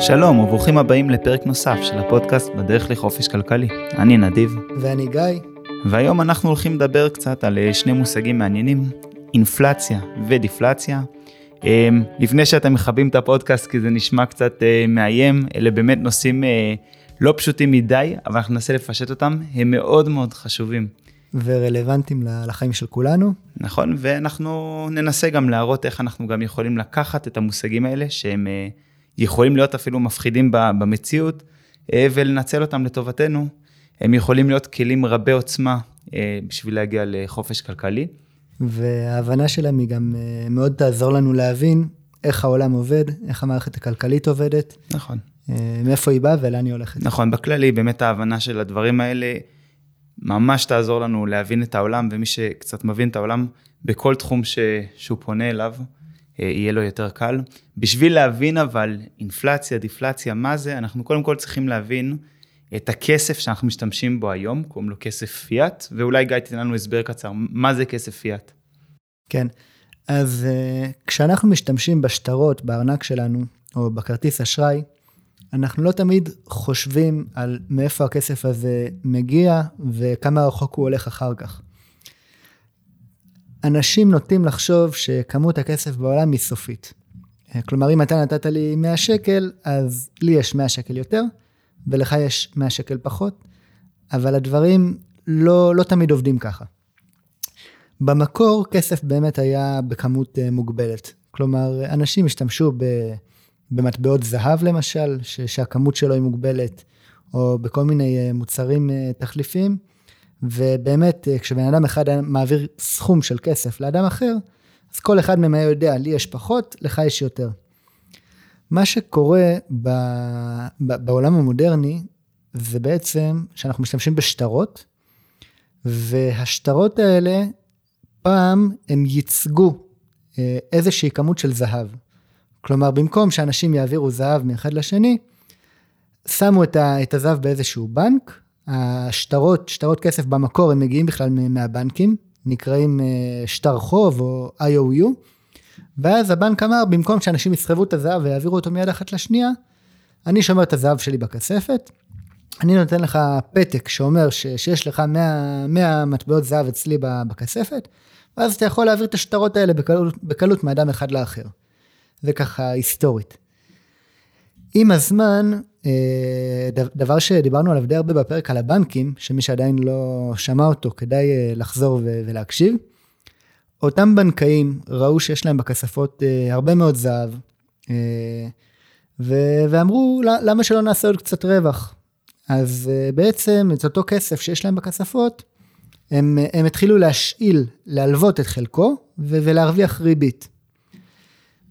שלום וברוכים הבאים לפרק נוסף של הפודקאסט בדרך לחופש כלכלי. אני נדיב. ואני גיא. והיום אנחנו הולכים לדבר קצת על אה, שני מושגים מעניינים, אינפלציה ודיפלציה. אה, לפני שאתם מכבים את הפודקאסט כי זה נשמע קצת אה, מאיים, אלה באמת נושאים לא פשוטים מדי, אבל אנחנו ננסה לפשט אותם, הם מאוד מאוד חשובים. ורלוונטיים לחיים של כולנו. נכון, ואנחנו ננסה גם להראות איך אנחנו גם יכולים לקחת את המושגים האלה שהם יכולים להיות אפילו מפחידים במציאות, אה, ולנצל אותם לטובתנו. הם יכולים להיות כלים רבי עוצמה אה, בשביל להגיע לחופש כלכלי. וההבנה שלהם היא גם אה, מאוד תעזור לנו להבין איך העולם עובד, איך המערכת הכלכלית עובדת. נכון. מאיפה היא באה ולאן היא הולכת. נכון, בכללי באמת ההבנה של הדברים האלה ממש תעזור לנו להבין את העולם, ומי שקצת מבין את העולם בכל תחום ש... שהוא פונה אליו, אה, יהיה לו יותר קל. בשביל להבין אבל אינפלציה, דיפלציה, מה זה, אנחנו קודם כל צריכים להבין את הכסף שאנחנו משתמשים בו היום, קוראים לו כסף פיאט, ואולי גיא תיתן לנו הסבר קצר, מה זה כסף פיאט? כן, אז uh, כשאנחנו משתמשים בשטרות בארנק שלנו, או בכרטיס אשראי, אנחנו לא תמיד חושבים על מאיפה הכסף הזה מגיע וכמה רחוק הוא הולך אחר כך. אנשים נוטים לחשוב שכמות הכסף בעולם היא סופית. כלומר, אם אתה נתת לי 100 שקל, אז לי יש 100 שקל יותר, ולך יש 100 שקל פחות, אבל הדברים לא, לא תמיד עובדים ככה. במקור, כסף באמת היה בכמות אה, מוגבלת. כלומר, אנשים השתמשו במטבעות זהב למשל, שהכמות שלו היא מוגבלת, או בכל מיני אה, מוצרים אה, תחליפיים, ובאמת, אה, כשבן אדם אחד מעביר סכום של כסף לאדם אחר, אז כל אחד מהם היה יודע, לי יש פחות, לך יש יותר. מה שקורה ב, ב, בעולם המודרני, זה בעצם שאנחנו משתמשים בשטרות, והשטרות האלה, פעם הם ייצגו איזושהי כמות של זהב. כלומר, במקום שאנשים יעבירו זהב מאחד לשני, שמו את הזהב באיזשהו בנק, השטרות, שטרות כסף במקור, הם מגיעים בכלל מהבנקים, נקראים אה, שטר חוב או IOU, ואז הבנק אמר, במקום שאנשים יסחבו את הזהב ויעבירו אותו מיד אחת לשנייה, אני שומר את הזהב שלי בכספת, אני נותן לך פתק שאומר ש, שיש לך 100, 100 מטבעות זהב אצלי בכספת, ואז אתה יכול להעביר את השטרות האלה בקלות, בקלות מאדם אחד לאחר. זה ככה היסטורית. עם הזמן, אה, דבר שדיברנו עליו די הרבה בפרק על הבנקים, שמי שעדיין לא שמע אותו, כדאי אה, לחזור ולהקשיב. אותם בנקאים ראו שיש להם בכספות אה, הרבה מאוד זהב, ואמרו, למה שלא נעשה עוד קצת רווח? אז בעצם את אותו כסף שיש להם בכספות, הם, הם התחילו להשאיל, להלוות את חלקו ולהרוויח ריבית.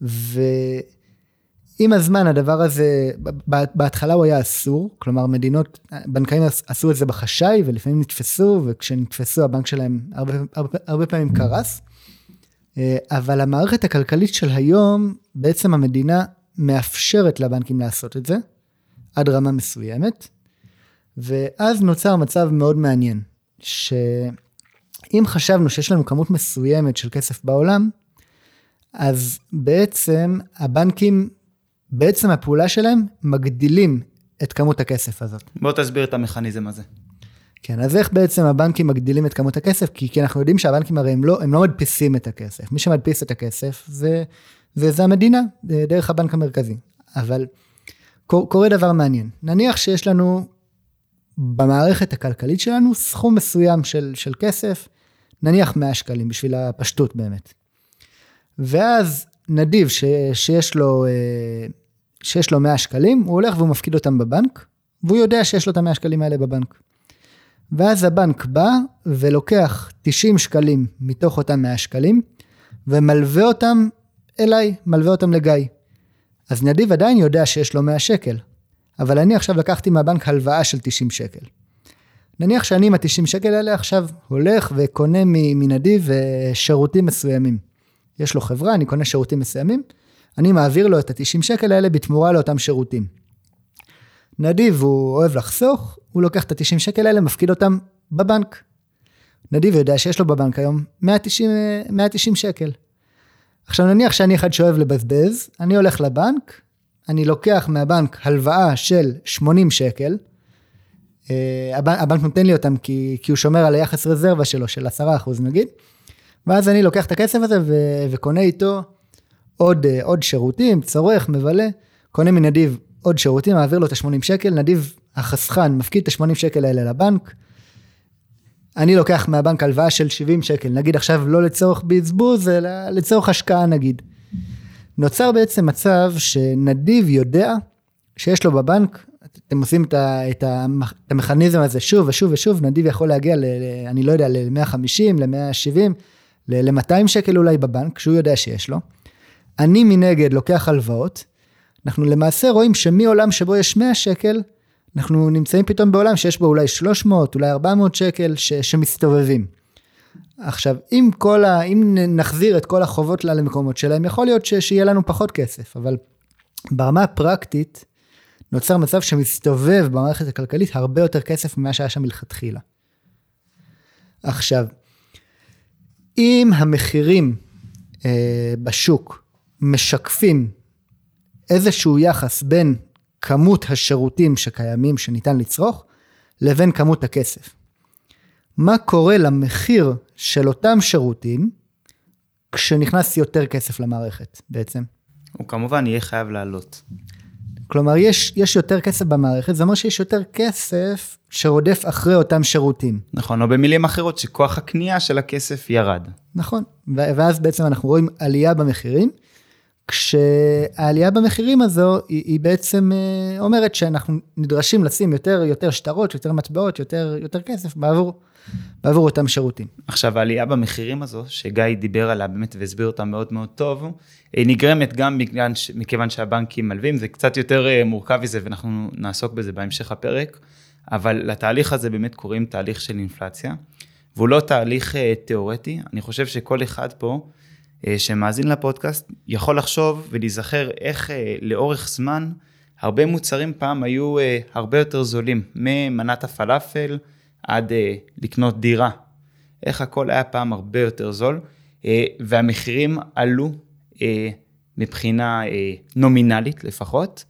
ו... עם הזמן הדבר הזה, בהתחלה הוא היה אסור, כלומר מדינות, בנקאים עשו את זה בחשאי ולפעמים נתפסו, וכשנתפסו הבנק שלהם הרבה, הרבה, הרבה פעמים קרס. אה, אבל המערכת הכלכלית של היום, בעצם המדינה מאפשרת לבנקים לעשות את זה, עד רמה מסוימת, ואז נוצר מצב מאוד מעניין, שאם חשבנו שיש לנו כמות מסוימת של כסף בעולם, אז בעצם הבנקים בעצם הפעולה שלהם מגדילים את כמות הכסף הזאת. בוא תסביר את המכניזם הזה. כן, אז איך בעצם הבנקים מגדילים את כמות הכסף? כי, כי אנחנו יודעים שהבנקים הרי הם לא, הם לא מדפיסים את הכסף. מי שמדפיס את הכסף זה, זה, זה המדינה, דרך הבנק המרכזי. אבל קורה דבר מעניין. נניח שיש לנו במערכת הכלכלית שלנו סכום מסוים של, של כסף, נניח 100 שקלים, בשביל הפשטות באמת. ואז נדיב ש, שיש לו אה, שיש לו 100 שקלים, הוא הולך והוא מפקיד אותם בבנק, והוא יודע שיש לו את ה-100 שקלים האלה בבנק. ואז הבנק בא ולוקח 90 שקלים מתוך אותם 100 שקלים, ומלווה אותם אליי, מלווה אותם לגיא. אז נדיב עדיין יודע שיש לו 100 שקל, אבל אני עכשיו לקחתי מהבנק הלוואה של 90 שקל. נניח שאני עם ה-90 שקל האלה עכשיו הולך וקונה מנדיב אה, שירותים מסוימים. יש לו חברה, אני קונה שירותים מסוימים, אני מעביר לו את ה-90 שקל האלה בתמורה לאותם שירותים. נדיב הוא אוהב לחסוך, הוא לוקח את ה-90 שקל האלה, מפקיד אותם בבנק. נדיב יודע שיש לו בבנק היום 190, 190 שקל. עכשיו נניח שאני אחד שאוהב לבזבז, אני הולך לבנק, אני לוקח מהבנק הלוואה של 80 שקל, אה, הבנק נותן לי אותם כי, כי הוא שומר על היחס רזרבה שלו, של 10% נגיד, ואז אני לוקח את הכסף הזה ו, וקונה איתו עוד, אה, עוד שירותים, צורך, מבלה, קונה מנדיב עוד שירותים, מעביר לו את ה-80 שקל, נדיב החסכן מפקיד את ה-80 שקל האלה לבנק, אני לוקח מהבנק הלוואה של 70 שקל, נגיד עכשיו לא לצורך בזבוז, אלא לצורך השקעה נגיד. נוצר בעצם מצב שנדיב יודע שיש לו בבנק, אתם עושים את, ה, את, ה, את המכניזם הזה שוב ושוב ושוב, נדיב יכול להגיע, ל, אני לא יודע, ל-150, ל-170, ל-200 שקל אולי בבנק, שהוא יודע שיש לו. אני מנגד לוקח הלוואות, אנחנו למעשה רואים שמעולם שבו יש 100 שקל, אנחנו נמצאים פתאום בעולם שיש בו אולי 300, אולי 400 שקל ש, שמסתובבים. עכשיו, אם, כל ה, אם נחזיר את כל החובות לה למקומות שלהם, יכול להיות ש, שיהיה לנו פחות כסף, אבל ברמה הפרקטית, נוצר מצב שמסתובב במערכת הכלכלית הרבה יותר כסף ממה שהיה שם מלכתחילה. עכשיו, אם המחירים אה, בשוק משקפים איזשהו יחס בין כמות השירותים שקיימים שניתן לצרוך, לבין כמות הכסף. מה קורה למחיר של אותם שירותים כשנכנס יותר כסף למערכת בעצם? הוא כמובן יהיה חייב לעלות. כלומר, יש, יש יותר כסף במערכת, זה אומר שיש יותר כסף שרודף אחרי אותם שירותים. נכון, או במילים אחרות, שכוח הקנייה של הכסף ירד. נכון, ואז בעצם אנחנו רואים עלייה במחירים, כשהעלייה במחירים הזו היא, היא בעצם אה, אומרת שאנחנו נדרשים לשים יותר, יותר שטרות, יותר מטבעות, יותר, יותר כסף בעבור, בעבור אותם שירותים. עכשיו העלייה במחירים הזו, שגיא דיבר עליה באמת והסביר אותה מאוד מאוד טוב, היא נגרמת גם מכיוון, מכיוון שהבנקים מלווים, זה קצת יותר אה, מורכב מזה ואנחנו נעסוק בזה בהמשך הפרק, אבל לתהליך הזה באמת קוראים תהליך של אינפלציה, והוא לא תהליך אה, תיאורטי, אני חושב שכל אחד פה, אה, שמאזין לפודקאסט יכול לחשוב ולהיזכר איך לאורך זמן הרבה מוצרים פעם היו הרבה יותר זולים, ממנת הפלאפל עד לקנות דירה. איך הכל היה פעם הרבה יותר זול, והמחירים עלו מבחינה נומינלית לפחות,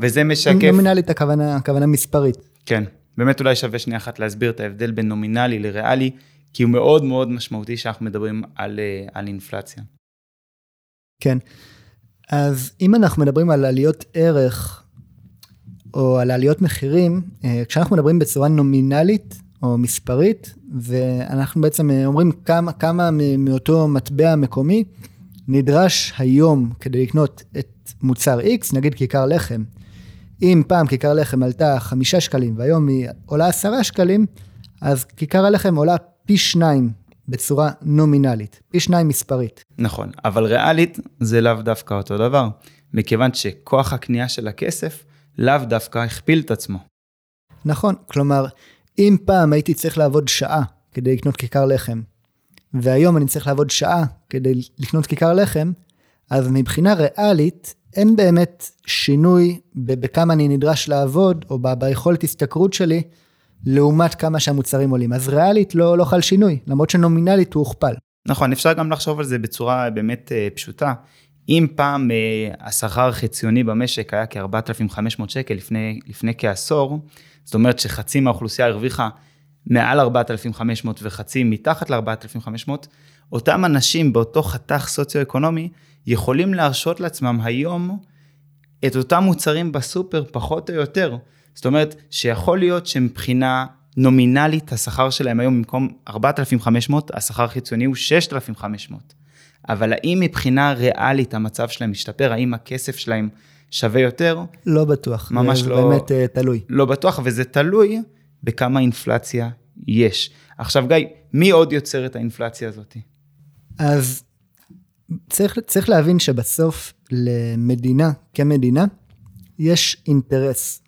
וזה משקף... נומינלית הכוונה, הכוונה מספרית. כן, באמת אולי שווה שנייה אחת להסביר את ההבדל בין נומינלי לריאלי. כי הוא מאוד מאוד משמעותי שאנחנו מדברים על, אה, על אינפלציה. כן, אז אם אנחנו מדברים על עליות ערך, או על עליות מחירים, אה, כשאנחנו מדברים בצורה נומינלית או מספרית, ואנחנו בעצם אה, אומרים כמה, כמה מאותו מטבע מקומי נדרש היום כדי לקנות את מוצר X, נגיד כיכר לחם. אם פעם כיכר לחם עלתה חמישה שקלים והיום היא עולה עשרה שקלים, אז כיכר הלחם עולה פי שניים בצורה נומינלית, פי שניים מספרית. נכון, אבל ריאלית זה לאו דווקא אותו דבר, מכיוון שכוח הקנייה של הכסף לאו דווקא הכפיל את עצמו. נכון, כלומר, אם פעם הייתי צריך לעבוד שעה כדי לקנות כיכר לחם, והיום אני צריך לעבוד שעה כדי לקנות כיכר לחם, אז מבחינה ריאלית אין באמת שינוי בכמה אני נדרש לעבוד, או ביכולת השתכרות שלי, לעומת כמה שהמוצרים עולים. אז ריאלית לא, לא חל שינוי, למרות שנומינלית הוא הוכפל. נכון, אפשר גם לחשוב על זה בצורה באמת אה, פשוטה. אם פעם אה, השכר החציוני במשק היה כ-4,500 שקל לפני, לפני כעשור, זאת אומרת שחצי מהאוכלוסייה הרוויחה מעל 4,500 וחצי מתחת ל-4,500, אותם אנשים באותו חתך סוציו-אקונומי יכולים להרשות לעצמם היום את אותם מוצרים בסופר פחות או יותר. זאת אומרת, שיכול להיות שמבחינה נומינלית השכר שלהם היום במקום 4,500, השכר החיצוני הוא 6,500. אבל האם מבחינה ריאלית המצב שלהם משתפר? האם הכסף שלהם שווה יותר? לא בטוח. ממש זה לא... באמת uh, תלוי. לא בטוח, וזה תלוי בכמה אינפלציה יש. עכשיו גיא, מי עוד יוצר את האינפלציה הזאת? אז צריך, צריך להבין שבסוף למדינה כמדינה, יש אינטרס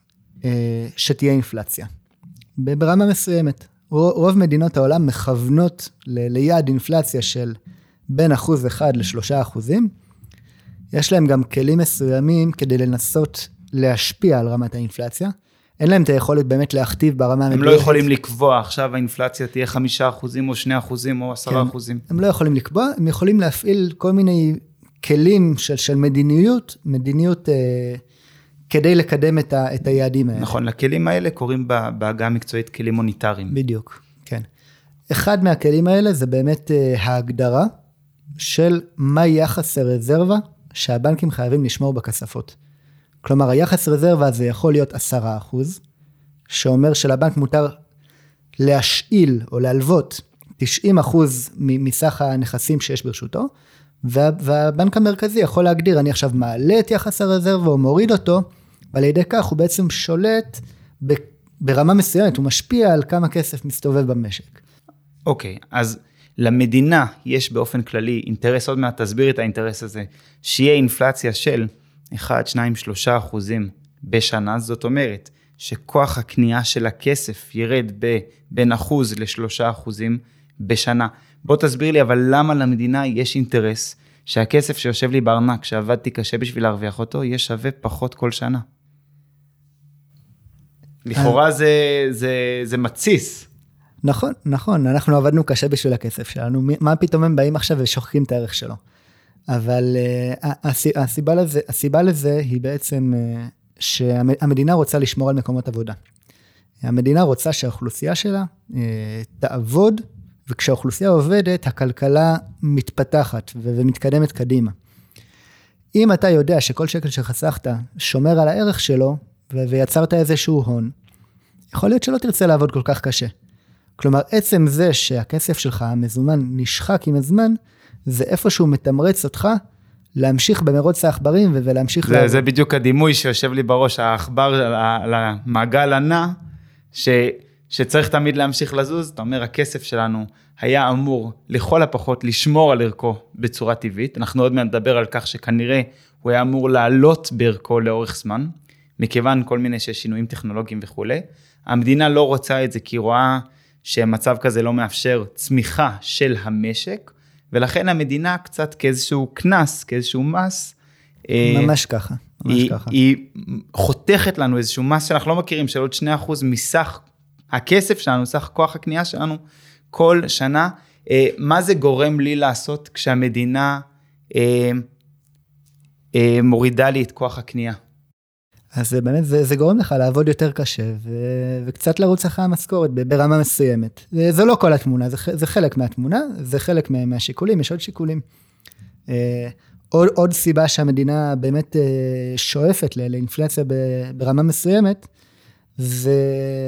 אה, שתהיה אינפלציה. ברמה מסוימת. רוב מדינות העולם מכוונות ליעד אינפלציה של בין אחוז אחד לשלושה אחוזים. יש להם גם כלים מסוימים כדי לנסות להשפיע על רמת האינפלציה. אין להם את היכולת באמת להכתיב ברמה הם המדויקת. לא יכולים לקבוע עכשיו האינפלציה תהיה חמישה אחוזים או שני אחוזים או עשרה כן. אחוזים. הם לא יכולים לקבוע, הם יכולים להפעיל כל מיני כלים של, של מדיניות, מדיניות אה, כדי לקדם את, ה, את היעדים האלה. נכון, לכלים האלה קוראים בעגה המקצועית כלים מוניטריים. בדיוק, כן. אחד מהכלים האלה זה באמת אה, ההגדרה של מה יחס הרזרבה שהבנקים חייבים לשמור בכספות. כלומר, היחס רזרבה הזה יכול להיות 10 אחוז, שאומר שלבנק מותר להשאיל או להלוות 90 אחוז מ- מסך הנכסים שיש ברשותו, וה, והבנק המרכזי יכול להגדיר, אני עכשיו מעלה את יחס הרזרבה או מוריד אותו, ועל ידי כך הוא בעצם שולט ברמה מסוימת, הוא משפיע על כמה כסף מסתובב במשק. אוקיי, אז למדינה יש באופן כללי אינטרס, עוד מעט תסביר את האינטרס הזה, שיהיה אינפלציה של 1, 2, 3 אחוזים בשנה, זאת אומרת שכוח הקנייה של הכסף ירד בין אחוז לשלושה אחוזים בשנה. בוא תסביר לי, אבל למה למדינה יש אינטרס שהכסף שיושב לי בארנק, שעבדתי קשה בשביל להרוויח אותו, יהיה שווה פחות כל שנה? לכאורה זה, זה, זה מתסיס. נכון, נכון, אנחנו עבדנו קשה בשביל הכסף שלנו, מה פתאום הם באים עכשיו ושוכחים את הערך שלו. אבל הס- הסיבה, לזה, הסיבה לזה היא בעצם uh, שהמדינה רוצה לשמור על מקומות עבודה. המדינה רוצה שהאוכלוסייה שלה uh, תעבוד, וכשהאוכלוסייה עובדת, הכלכלה מתפתחת ומתקדמת קדימה. אם אתה יודע שכל שקל שחסכת שומר על הערך שלו, ויצרת איזשהו הון, יכול להיות שלא תרצה לעבוד כל כך קשה. כלומר, עצם זה שהכסף שלך, המזומן, נשחק עם הזמן, זה איפשהו מתמרץ אותך להמשיך במרוץ העכברים ולהמשיך... זה. זה בדיוק הדימוי שיושב לי בראש, העכבר המעגל הנע, ש, שצריך תמיד להמשיך לזוז. אתה אומר, הכסף שלנו היה אמור לכל הפחות לשמור על ערכו בצורה טבעית. אנחנו עוד מעט נדבר על כך שכנראה הוא היה אמור לעלות בערכו לאורך זמן, מכיוון כל מיני שיש שינויים טכנולוגיים וכולי. המדינה לא רוצה את זה כי היא רואה שמצב כזה לא מאפשר צמיחה של המשק, ולכן המדינה קצת כאיזשהו קנס, כאיזשהו מס, אה, ממש ככה, ממש היא, ככה. היא חותכת לנו איזשהו מס שאנחנו לא מכירים, של עוד 2% מסך הכסף שלנו, סך כוח הקנייה שלנו, כל שנה. אה, מה זה גורם לי לעשות כשהמדינה אה, אה, מורידה לי את כוח הקנייה? אז באמת, זה, זה גורם לך לעבוד יותר קשה ו, וקצת לרוץ אחרי המשכורת ברמה מסוימת. זה, זה לא כל התמונה, זה, זה חלק מהתמונה, זה חלק מה- מהשיקולים, יש עוד שיקולים. אה, עוד, עוד סיבה שהמדינה באמת אה, שואפת לאינפלציה ברמה מסוימת, זה,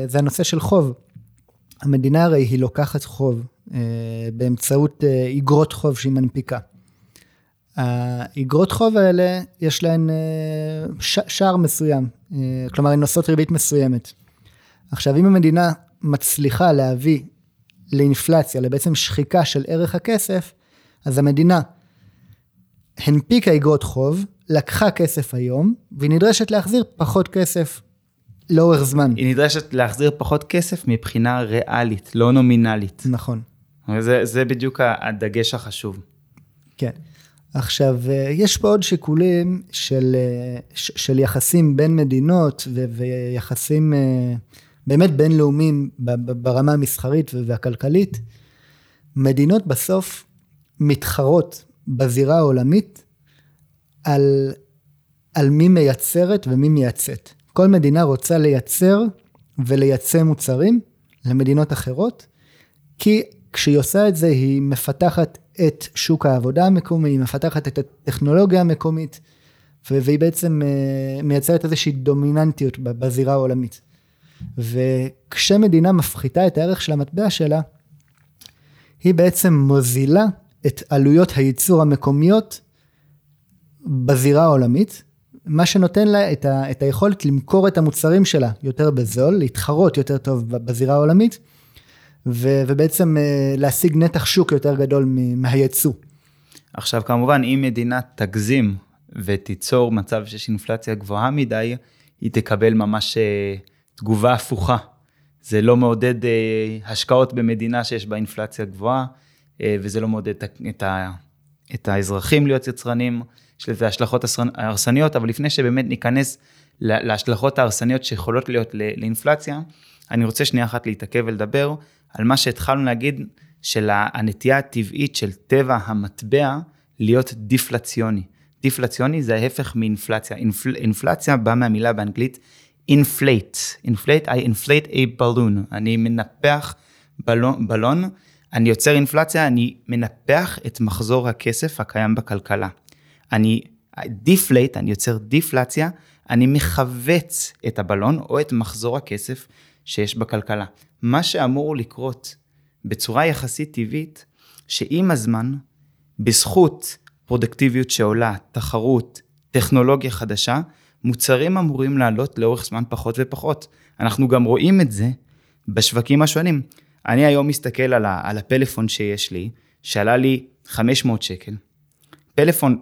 זה הנושא של חוב. המדינה הרי היא לוקחת חוב אה, באמצעות איגרות חוב שהיא מנפיקה. האיגרות חוב האלה, יש להן אה, ש- שער מסוים, אה, כלומר, הן נושאות ריבית מסוימת. עכשיו, אם המדינה מצליחה להביא לאינפלציה, לבעצם שחיקה של ערך הכסף, אז המדינה הנפיקה איגרות חוב, לקחה כסף היום, והיא נדרשת להחזיר פחות כסף לאורך זמן. היא נדרשת להחזיר פחות כסף מבחינה ריאלית, לא נומינלית. נכון. זה, זה בדיוק הדגש החשוב. כן. עכשיו, אה, יש פה עוד שיקולים של, אה, של יחסים בין מדינות ו- ויחסים אה, באמת בינלאומיים ברמה המסחרית והכלכלית. מדינות בסוף מתחרות בזירה העולמית על, על מי מייצרת ומי מייצאת. כל מדינה רוצה לייצר ולייצא מוצרים למדינות אחרות, כי כשהיא עושה את זה, היא מפתחת את שוק העבודה המקומי, היא מפתחת את הטכנולוגיה המקומית, והיא בעצם אה, מייצרת איזושהי דומיננטיות בזירה העולמית. וכשמדינה מפחיתה את הערך של המטבע שלה, היא בעצם מוזילה את עלויות הייצור המקומיות בזירה העולמית, מה שנותן לה את, ה, את היכולת למכור את המוצרים שלה יותר בזול, להתחרות יותר טוב בזירה העולמית, ו, ובעצם אה, להשיג נתח שוק יותר גדול מהייצוא. עכשיו, כמובן, אם מדינה תגזים ותיצור מצב שיש אינפלציה גבוהה מדי, היא תקבל ממש אה, תגובה הפוכה. זה לא מעודד אה, השקעות במדינה שיש בה אינפלציה גבוהה, וזה לא מעודד את, ה, את האזרחים להיות יצרנים, יש לזה השלכות הרסניות, אבל לפני שבאמת ניכנס להשלכות ההרסניות שיכולות להיות לאינפלציה, אני רוצה שנייה אחת להתעכב ולדבר על מה שהתחלנו להגיד, של הנטייה הטבעית של טבע המטבע להיות דיפלציוני. דיפלציוני זה ההפך מאינפלציה. אינפל, אינפלציה באה מהמילה באנגלית inflate. inflate, I inflate a balloon. אני מנפח בלון, בלון, אני יוצר אינפלציה, אני מנפח את מחזור הכסף הקיים בכלכלה. אני deflate, אני יוצר דיפלציה, אני מכווץ את הבלון או את מחזור הכסף שיש בכלכלה. מה שאמור לקרות בצורה יחסית טבעית, שעם הזמן, בזכות פרודקטיביות שעולה, תחרות, טכנולוגיה חדשה, מוצרים אמורים לעלות לאורך זמן פחות ופחות. אנחנו גם רואים את זה בשווקים השונים. אני היום מסתכל על, ה, על הפלאפון שיש לי, שעלה לי 500 שקל. פלאפון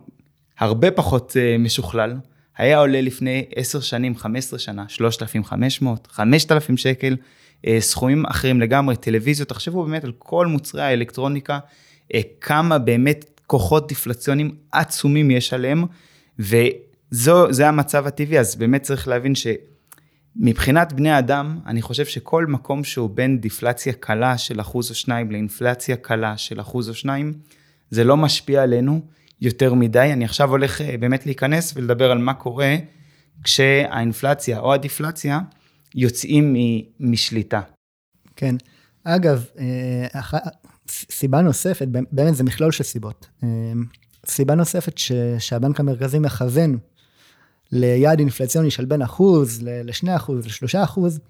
הרבה פחות uh, משוכלל, היה עולה לפני 10 שנים, 15 שנה, 3,500, 5,000 שקל, uh, סכומים אחרים לגמרי, טלוויזיות, תחשבו באמת על כל מוצרי האלקטרוניקה, uh, כמה באמת כוחות דיפלציוניים עצומים יש עליהם, וזה המצב הטבעי, אז באמת צריך להבין ש... מבחינת בני אדם, אני חושב שכל מקום שהוא בין דיפלציה קלה של אחוז או שניים לאינפלציה קלה של אחוז או שניים, זה לא משפיע עלינו יותר מדי. אני עכשיו הולך אה, באמת להיכנס ולדבר על מה קורה כשהאינפלציה או הדיפלציה יוצאים משליטה. כן. אגב, אה, סיבה נוספת, באמת זה מכלול של סיבות. אה, סיבה נוספת שהבנק המרכזי מכוון ליעד אינפלציוני של בין אחוז ל-2 אחוז, ל-3 אחוז,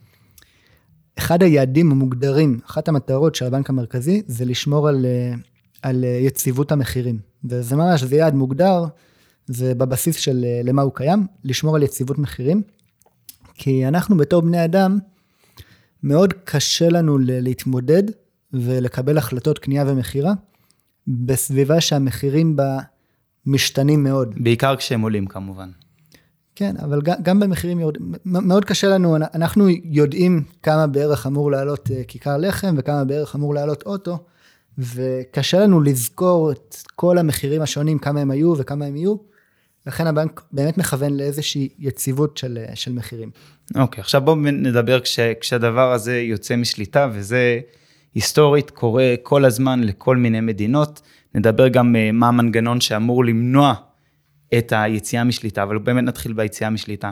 אחד היעדים המוגדרים, אחת המטרות של הבנק המרכזי, זה לשמור על, על יציבות המחירים. וזה ממש, זה יעד מוגדר, זה בבסיס של למה הוא קיים, לשמור על יציבות מחירים. כי אנחנו בתור בני אדם, מאוד קשה לנו להתמודד ולקבל החלטות קנייה ומכירה, בסביבה שהמחירים בה משתנים מאוד. בעיקר כשהם עולים כמובן. כן, אבל גם במחירים יורדים, מאוד קשה לנו, אנחנו יודעים כמה בערך אמור לעלות אה, כיכר לחם וכמה בערך אמור לעלות אוטו, וקשה לנו לזכור את כל המחירים השונים, כמה הם היו וכמה הם יהיו, לכן הבנק באמת מכוון לאיזושהי יציבות של, של מחירים. אוקיי, okay, עכשיו בואו נדבר כש, כשהדבר הזה יוצא משליטה, וזה היסטורית קורה כל הזמן לכל מיני מדינות. נדבר גם אה, מה המנגנון שאמור למנוע את היציאה משליטה, אבל באמת נתחיל ביציאה משליטה.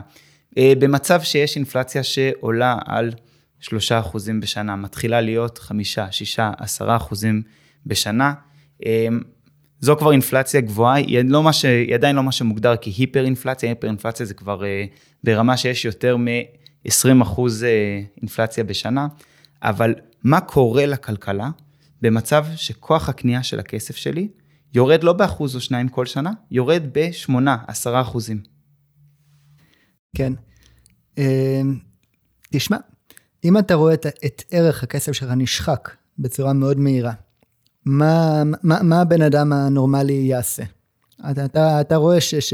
אה, במצב שיש אינפלציה שעולה על 3 אחוזים בשנה, מתחילה להיות 5, 6, 10 אחוזים בשנה, אה, זו כבר אינפלציה גבוהה, היא, לא מה ש, היא עדיין לא מה שמוגדר כהיפר אינפלציה, היפר אינפלציה זה כבר אה, ברמה שיש יותר מ-20 אחוז אינפלציה בשנה, אבל מה קורה לכלכלה? במצב שכוח הקנייה של הכסף שלי יורד לא באחוז או שניים כל שנה, יורד בשמונה, עשרה אחוזים. כן. אמ, תשמע, אם אתה רואה את, את ערך הכסף שלך נשחק בצורה מאוד מהירה, מה, מה, מה הבן אדם הנורמלי יעשה? אתה, אתה, אתה רואה ש, ש,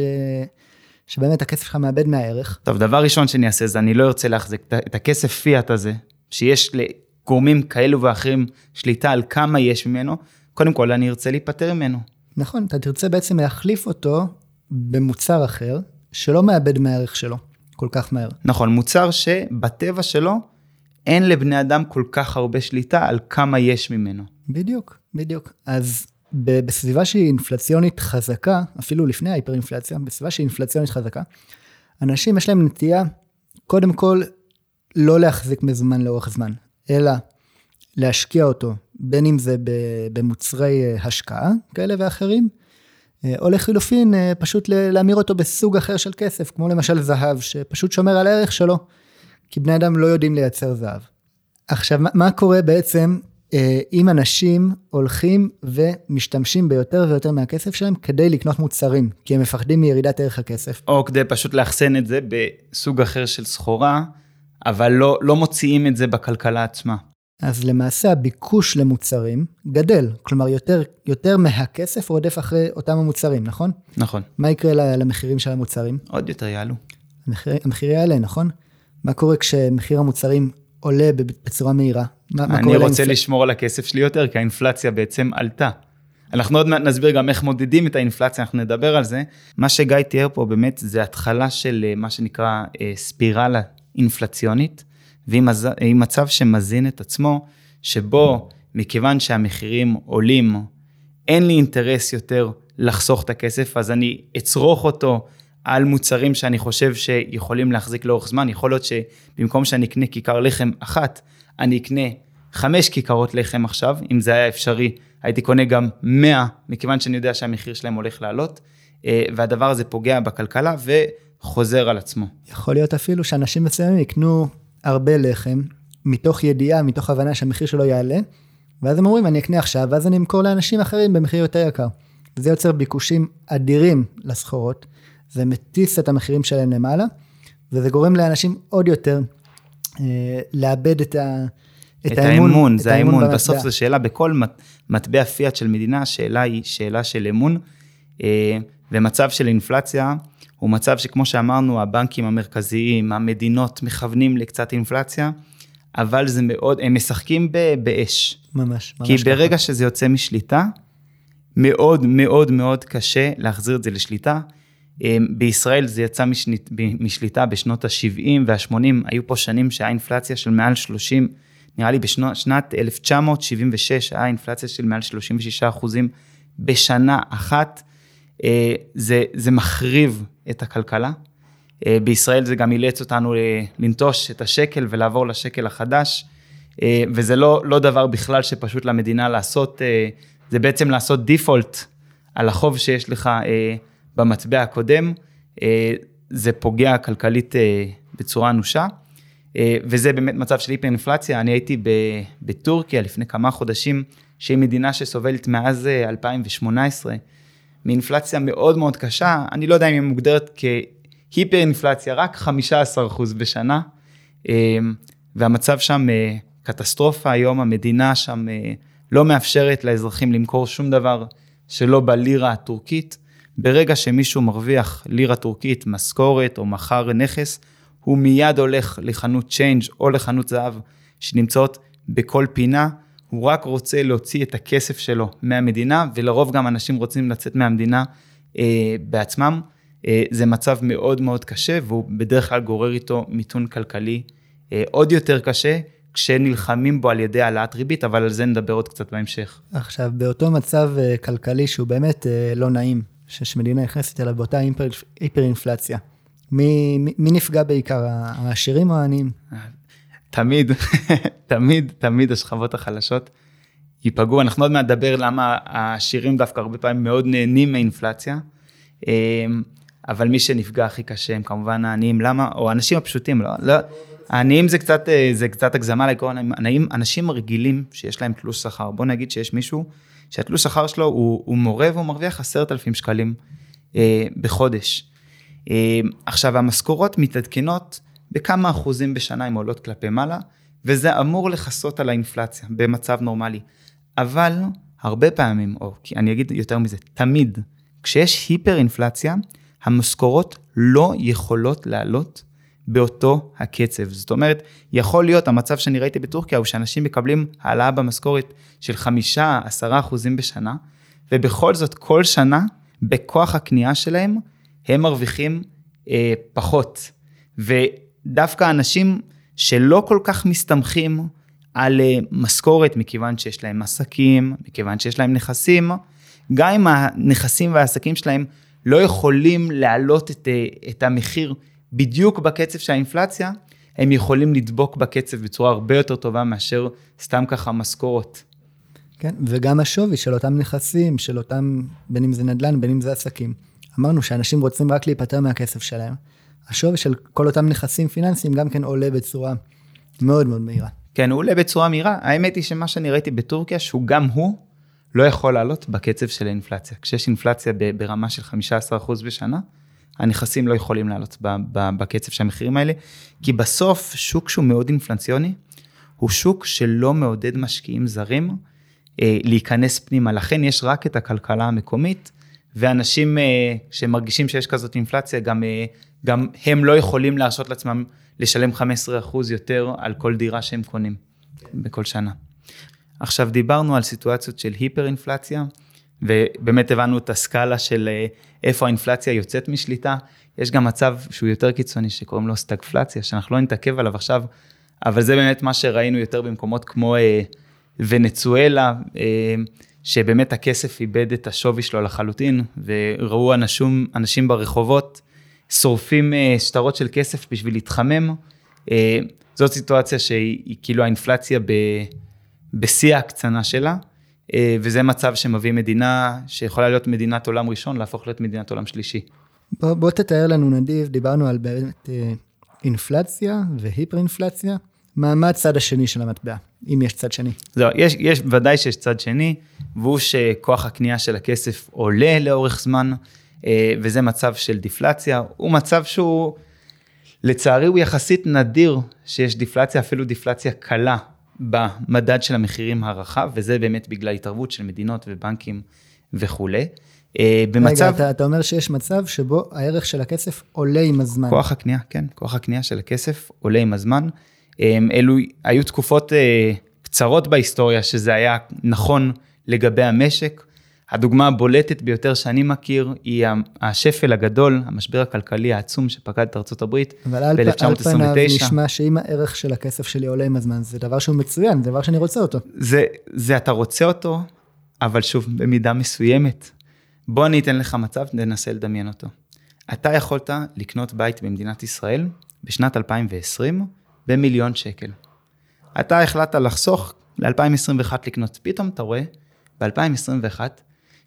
שבאמת הכסף שלך מאבד מהערך. טוב, דבר ראשון שאני אעשה זה אני לא ארצה להחזיק את הכסף פיאט הזה, שיש לגורמים כאלו ואחרים שליטה על כמה יש ממנו, קודם כל אני ארצה להיפטר ממנו. נכון, אתה תרצה בעצם להחליף אותו במוצר אחר, שלא מאבד מהערך שלו כל כך מהר. נכון, מוצר שבטבע שלו אין לבני אדם כל כך הרבה שליטה על כמה יש ממנו. בדיוק, בדיוק. אז בסביבה שהיא אינפלציונית חזקה, אפילו לפני ההיפר-אינפלציה, בסביבה שהיא אינפלציונית חזקה, אנשים יש להם נטייה, קודם כל, לא להחזיק מזומן לאורך זמן, אלא להשקיע אותו, בין אם זה במוצרי אה, השקעה כאלה ואחרים, אה, או לחילופין, אה, פשוט להמיר אותו בסוג אחר של כסף, כמו למשל זהב, שפשוט שומר על הערך שלו, כי בני אדם לא יודעים לייצר זהב. עכשיו, מה קורה בעצם אם אנשים הולכים ומשתמשים ביותר ויותר מהכסף שלהם כדי לקנות מוצרים, כי הם מפחדים מירידת ערך הכסף. או כדי פשוט לאחסן את זה בסוג אחר של סחורה, אבל לא, לא מוציאים את זה בכלכלה עצמה. אז למעשה הביקוש למוצרים גדל, כלומר יותר, יותר מהכסף רודף אחרי אותם המוצרים, נכון? נכון. מה יקרה למחירים של המוצרים? עוד יותר יעלו. המחיר, המחיר יעלה, נכון? מה קורה כשמחיר המוצרים עולה בצורה מהירה? מה, אני רוצה לאינפ... לשמור על הכסף שלי יותר, כי האינפלציה בעצם עלתה. אנחנו עוד מעט נסביר גם איך מודדים את האינפלציה, אנחנו נדבר על זה. מה שגיא תיאר פה באמת זה התחלה של אה, מה שנקרא אה, ספירלה אינפלציונית, והיא מצב שמזין את עצמו, שבו מכיוון שהמחירים עולים, אין לי אינטרס יותר לחסוך את הכסף, אז אני אצרוך אותו על מוצרים שאני חושב שיכולים להחזיק לאורך זמן. יכול להיות שבמקום שאני אקנה כיכר לחם אחת, אני אקנה חמש כיכרות לחם עכשיו, אם זה היה אפשרי, הייתי קונה גם 100, מכיוון שאני יודע שהמחיר שלהם הולך לעלות, אה, והדבר הזה פוגע בכלכלה וחוזר על עצמו. יכול להיות אפילו שאנשים מסוימים יקנו הרבה לחם, מתוך ידיעה, מתוך הבנה שהמחיר שלו יעלה, ואז הם אומרים, אני אקנה עכשיו, ואז אני אמכור לאנשים אחרים במחיר יותר יקר. זה יוצר ביקושים אדירים לסחורות, זה מטיס את המחירים שלהם למעלה, וזה גורם לאנשים עוד יותר אה, לאבד את, ה, את, את האמון. האמון, זה האמון, בסוף זו שאלה, בכל מטבע פיאט של מדינה, השאלה היא שאלה של אמון, אה, ומצב של אינפלציה הוא מצב שכמו שאמרנו, הבנקים המרכזיים, המדינות מכוונים לקצת אינפלציה, אבל זה מאוד, הם משחקים באש. ממש, ממש כי ברגע ככה. שזה יוצא משליטה, מאוד מאוד מאוד קשה להחזיר את זה לשליטה. אמ, בישראל זה יצא משנית, משליטה בשנות ה-70 וה-80, היו פה שנים שהיה אינפלציה של מעל 30, נראה לי בשנת 1976 היה אינפלציה של מעל 36 אחוזים בשנה אחת. אה, זה, זה מחריב את הכלכלה. אה, בישראל זה גם אילץ אותנו לנטוש את השקל ולעבור לשקל החדש, אה, וזה לא, לא דבר בכלל שפשוט למדינה לעשות, זה בעצם לעשות דיפולט על החוב שיש לך במטבע הקודם, זה פוגע כלכלית בצורה אנושה, וזה באמת מצב של היפר-אינפלציה. אני הייתי בטורקיה לפני כמה חודשים, שהיא מדינה שסובלת מאז 2018, מאינפלציה מאוד מאוד קשה, אני לא יודע אם היא מוגדרת כהיפר אינפלציה, רק 15% בשנה, והמצב שם אה, קטסטרופה, היום המדינה שם אה, לא מאפשרת לאזרחים למכור שום דבר שלא בלירה הטורקית. ברגע שמישהו מרוויח לירה טורקית, משכורת או מכר נכס, הוא מיד הולך לחנות צ'יינג' או לחנות זהב שנמצאות בכל פינה, הוא רק רוצה להוציא את הכסף שלו מהמדינה, ולרוב גם אנשים רוצים לצאת מהמדינה אה, בעצמם. אה, זה מצב מאוד מאוד קשה, והוא בדרך כלל גורר איתו מיתון כלכלי אה, עוד יותר קשה, כשנלחמים בו על ידי העלאת ריבית, אבל על זה נדבר עוד קצת בהמשך. עכשיו, באותו מצב אה, כלכלי שהוא באמת אה, לא נעים, שמדינה נכנסת אליו באותה היפר, היפר אינפלציה, מי, מי, מי נפגע בעיקר, העשירים או העניים? תמיד, תמיד, תמיד השכבות החלשות ייפגעו. אנחנו עוד מעט נדבר למה העשירים דווקא הרבה פעמים מאוד נהנים מאינפלציה, אמ, אבל מי שנפגע הכי קשה הם כמובן העניים. למה? או האנשים הפשוטים, לא, לא. העניים זה קצת, אה, זה קצת הגזמה עניים, אנשים רגילים שיש להם תלוש שכר. בוא נגיד שיש מישהו שהתלוש שכר שלו הוא, הוא מורה והוא מרוויח עשרת אלפים שקלים אה, בחודש. אה, עכשיו, המשכורות מתעדכנות בכמה אחוזים בשנה הן עולות כלפי מעלה, וזה אמור לכסות על האינפלציה במצב נורמלי. אבל הרבה פעמים, או אני אגיד יותר מזה, תמיד, כשיש היפר אינפלציה, המשכורות לא יכולות לעלות באותו הקצב. זאת אומרת, יכול להיות, המצב שאני ראיתי בטורקיה הוא שאנשים מקבלים העלאה במשכורת של חמישה, עשרה אחוזים בשנה, ובכל זאת, כל שנה, בכוח הקנייה שלהם, הם מרוויחים אה, פחות. ו... דווקא אנשים שלא כל כך מסתמכים על אה, משכורת, מכיוון שיש להם עסקים, מכיוון שיש להם נכסים, גם אם הנכסים והעסקים שלהם לא יכולים להעלות את, אה, את המחיר בדיוק בקצב של האינפלציה, הם יכולים לדבוק בקצב בצורה הרבה יותר טובה מאשר סתם ככה משכורת. כן, וגם השווי של אותם נכסים, של אותם, בין אם זה נדל"ן, בין אם זה עסקים. אמרנו שאנשים רוצים רק להיפטר מהכסף שלהם. השווי של כל אותם נכסים פיננסיים גם כן עולה בצורה מאוד מאוד מהירה. כן, הוא עולה בצורה מהירה. האמת היא שמה שאני ראיתי בטורקיה, שהוא גם הוא לא יכול לעלות בקצב של האינפלציה. כשיש אינפלציה ברמה של 15% בשנה, הנכסים לא יכולים לעלות בקצב של המחירים האלה, כי בסוף שוק שהוא מאוד אינפלציוני, הוא שוק שלא מעודד משקיעים זרים אה, להיכנס פנימה. לכן יש רק את הכלכלה המקומית, ואנשים אה, שמרגישים שיש כזאת אינפלציה, גם אה, גם הם לא יכולים להרשות לעצמם לשלם 15% יותר על כל דירה שהם קונים בכל שנה. עכשיו דיברנו על סיטואציות של היפר אינפלציה ובאמת הבנו את הסקאלה של אה, איפה האינפלציה יוצאת משליטה. יש גם מצב שהוא יותר קיצוני שקוראים לו סטגפלציה, שאנחנו לא נתעכב עליו עכשיו, אבל זה באמת מה שראינו יותר במקומות כמו אה, ונצואלה, אה, שבאמת הכסף איבד את השווי שלו לחלוטין, וראו אנשים, אנשים ברחובות שורפים אה, שטרות של כסף בשביל להתחמם. אה, זאת סיטואציה שהיא כאילו האינפלציה בשיא ההקצנה שלה, וזה מצב שמביא מדינה שיכולה להיות מדינת עולם ראשון, להפוך להיות מדינת עולם שלישי. בוא, בוא תתאר לנו נדיב, דיברנו על באמת אה, אינפלציה והיפר אינפלציה. מה, מה הצד השני של המטבע, אם יש צד שני? זהו, יש, יש, ודאי שיש צד שני, והוא שכוח הקנייה של הכסף עולה לאורך זמן, אה, וזה מצב של דיפלציה. הוא מצב שהוא, לצערי הוא יחסית נדיר שיש דיפלציה, אפילו דיפלציה קלה במדד של המחירים הרחב, וזה באמת בגלל התערבות של מדינות ובנקים וכולי. אה, במצב... רגע, אתה, אתה אומר שיש מצב שבו הערך של הכסף עולה עם הזמן. כוח הקנייה, כן, כוח הקנייה של הכסף עולה עם הזמן. אמ, אלו היו תקופות אה, קצרות בהיסטוריה שזה היה נכון לגבי המשק. הדוגמה הבולטת ביותר שאני מכיר היא השפל הגדול, המשבר הכלכלי העצום שפקד את הברית ב-1929. אבל על פניו נשמע שאם הערך של הכסף שלי עולה עם הזמן, זה דבר שהוא מצוין, זה דבר שאני רוצה אותו. זה, זה אתה רוצה אותו, אבל שוב, במידה מסוימת. בוא אני אתן לך מצב, ננסה לדמיין אותו. אתה יכולת לקנות בית במדינת ישראל בשנת 2020 במיליון שקל. אתה החלטת לחסוך ל-2021 לקנות, פתאום אתה רואה ב-2021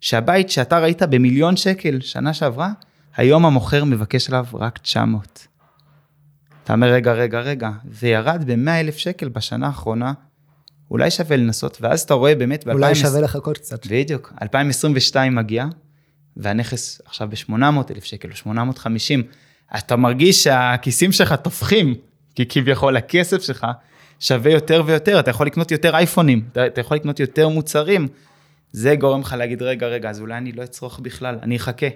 שהבית שאתה ראית במיליון שקל שנה שעברה, היום המוכר מבקש עליו רק 900. אתה אומר, רגע, רגע, רגע, זה ירד ב-100 אלף שקל בשנה האחרונה, אולי שווה לנסות, ואז אתה רואה באמת ב-2020... אולי שווה לחכות קצת. בדיוק, 2022 מגיע, והנכס עכשיו ב-800 אלף שקל או 850, אתה מרגיש שהכיסים שלך תופחים, כי כביכול הכסף שלך שווה יותר ויותר, אתה יכול לקנות יותר אייפונים, אתה, אתה יכול לקנות יותר מוצרים, זה גורם לך להגיד, רגע, רגע, אז אולי אני לא אצרוך בכלל, אני אחכה.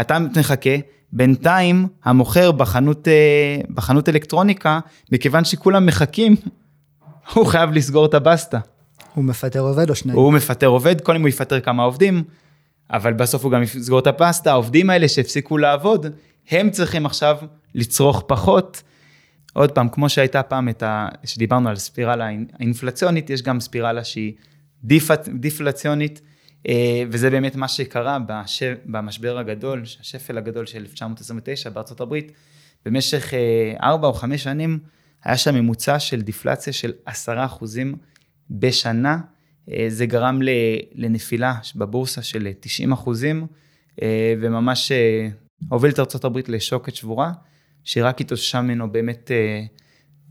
אתה מחכה, בינתיים המוכר בחנות, אה, בחנות אלקטרוניקה, מכיוון שכולם מחכים, הוא חייב לסגור את הבסטה. הוא מפטר עובד או שניים? הוא מפטר עובד, קודם הוא יפטר כמה עובדים, אבל בסוף הוא גם יסגור את הפסטה, העובדים האלה שהפסיקו לעבוד, הם צריכים עכשיו לצרוך פחות. עוד פעם, כמו שהייתה פעם ה... שדיברנו על ספירלה אינפלציונית, יש גם ספירלה שהיא. דיפלציונית, אה, וזה באמת מה שקרה בש... במשבר הגדול, השפל הגדול של 1929 בארצות הברית. במשך אה, ארבע או חמש שנים היה שם ממוצע של דיפלציה של עשרה אחוזים בשנה. אה, זה גרם לנפילה בבורסה של 90 אחוזים, וממש הוביל את ארה"ב לשוקת שבורה. שרק התאוששה ממנו באמת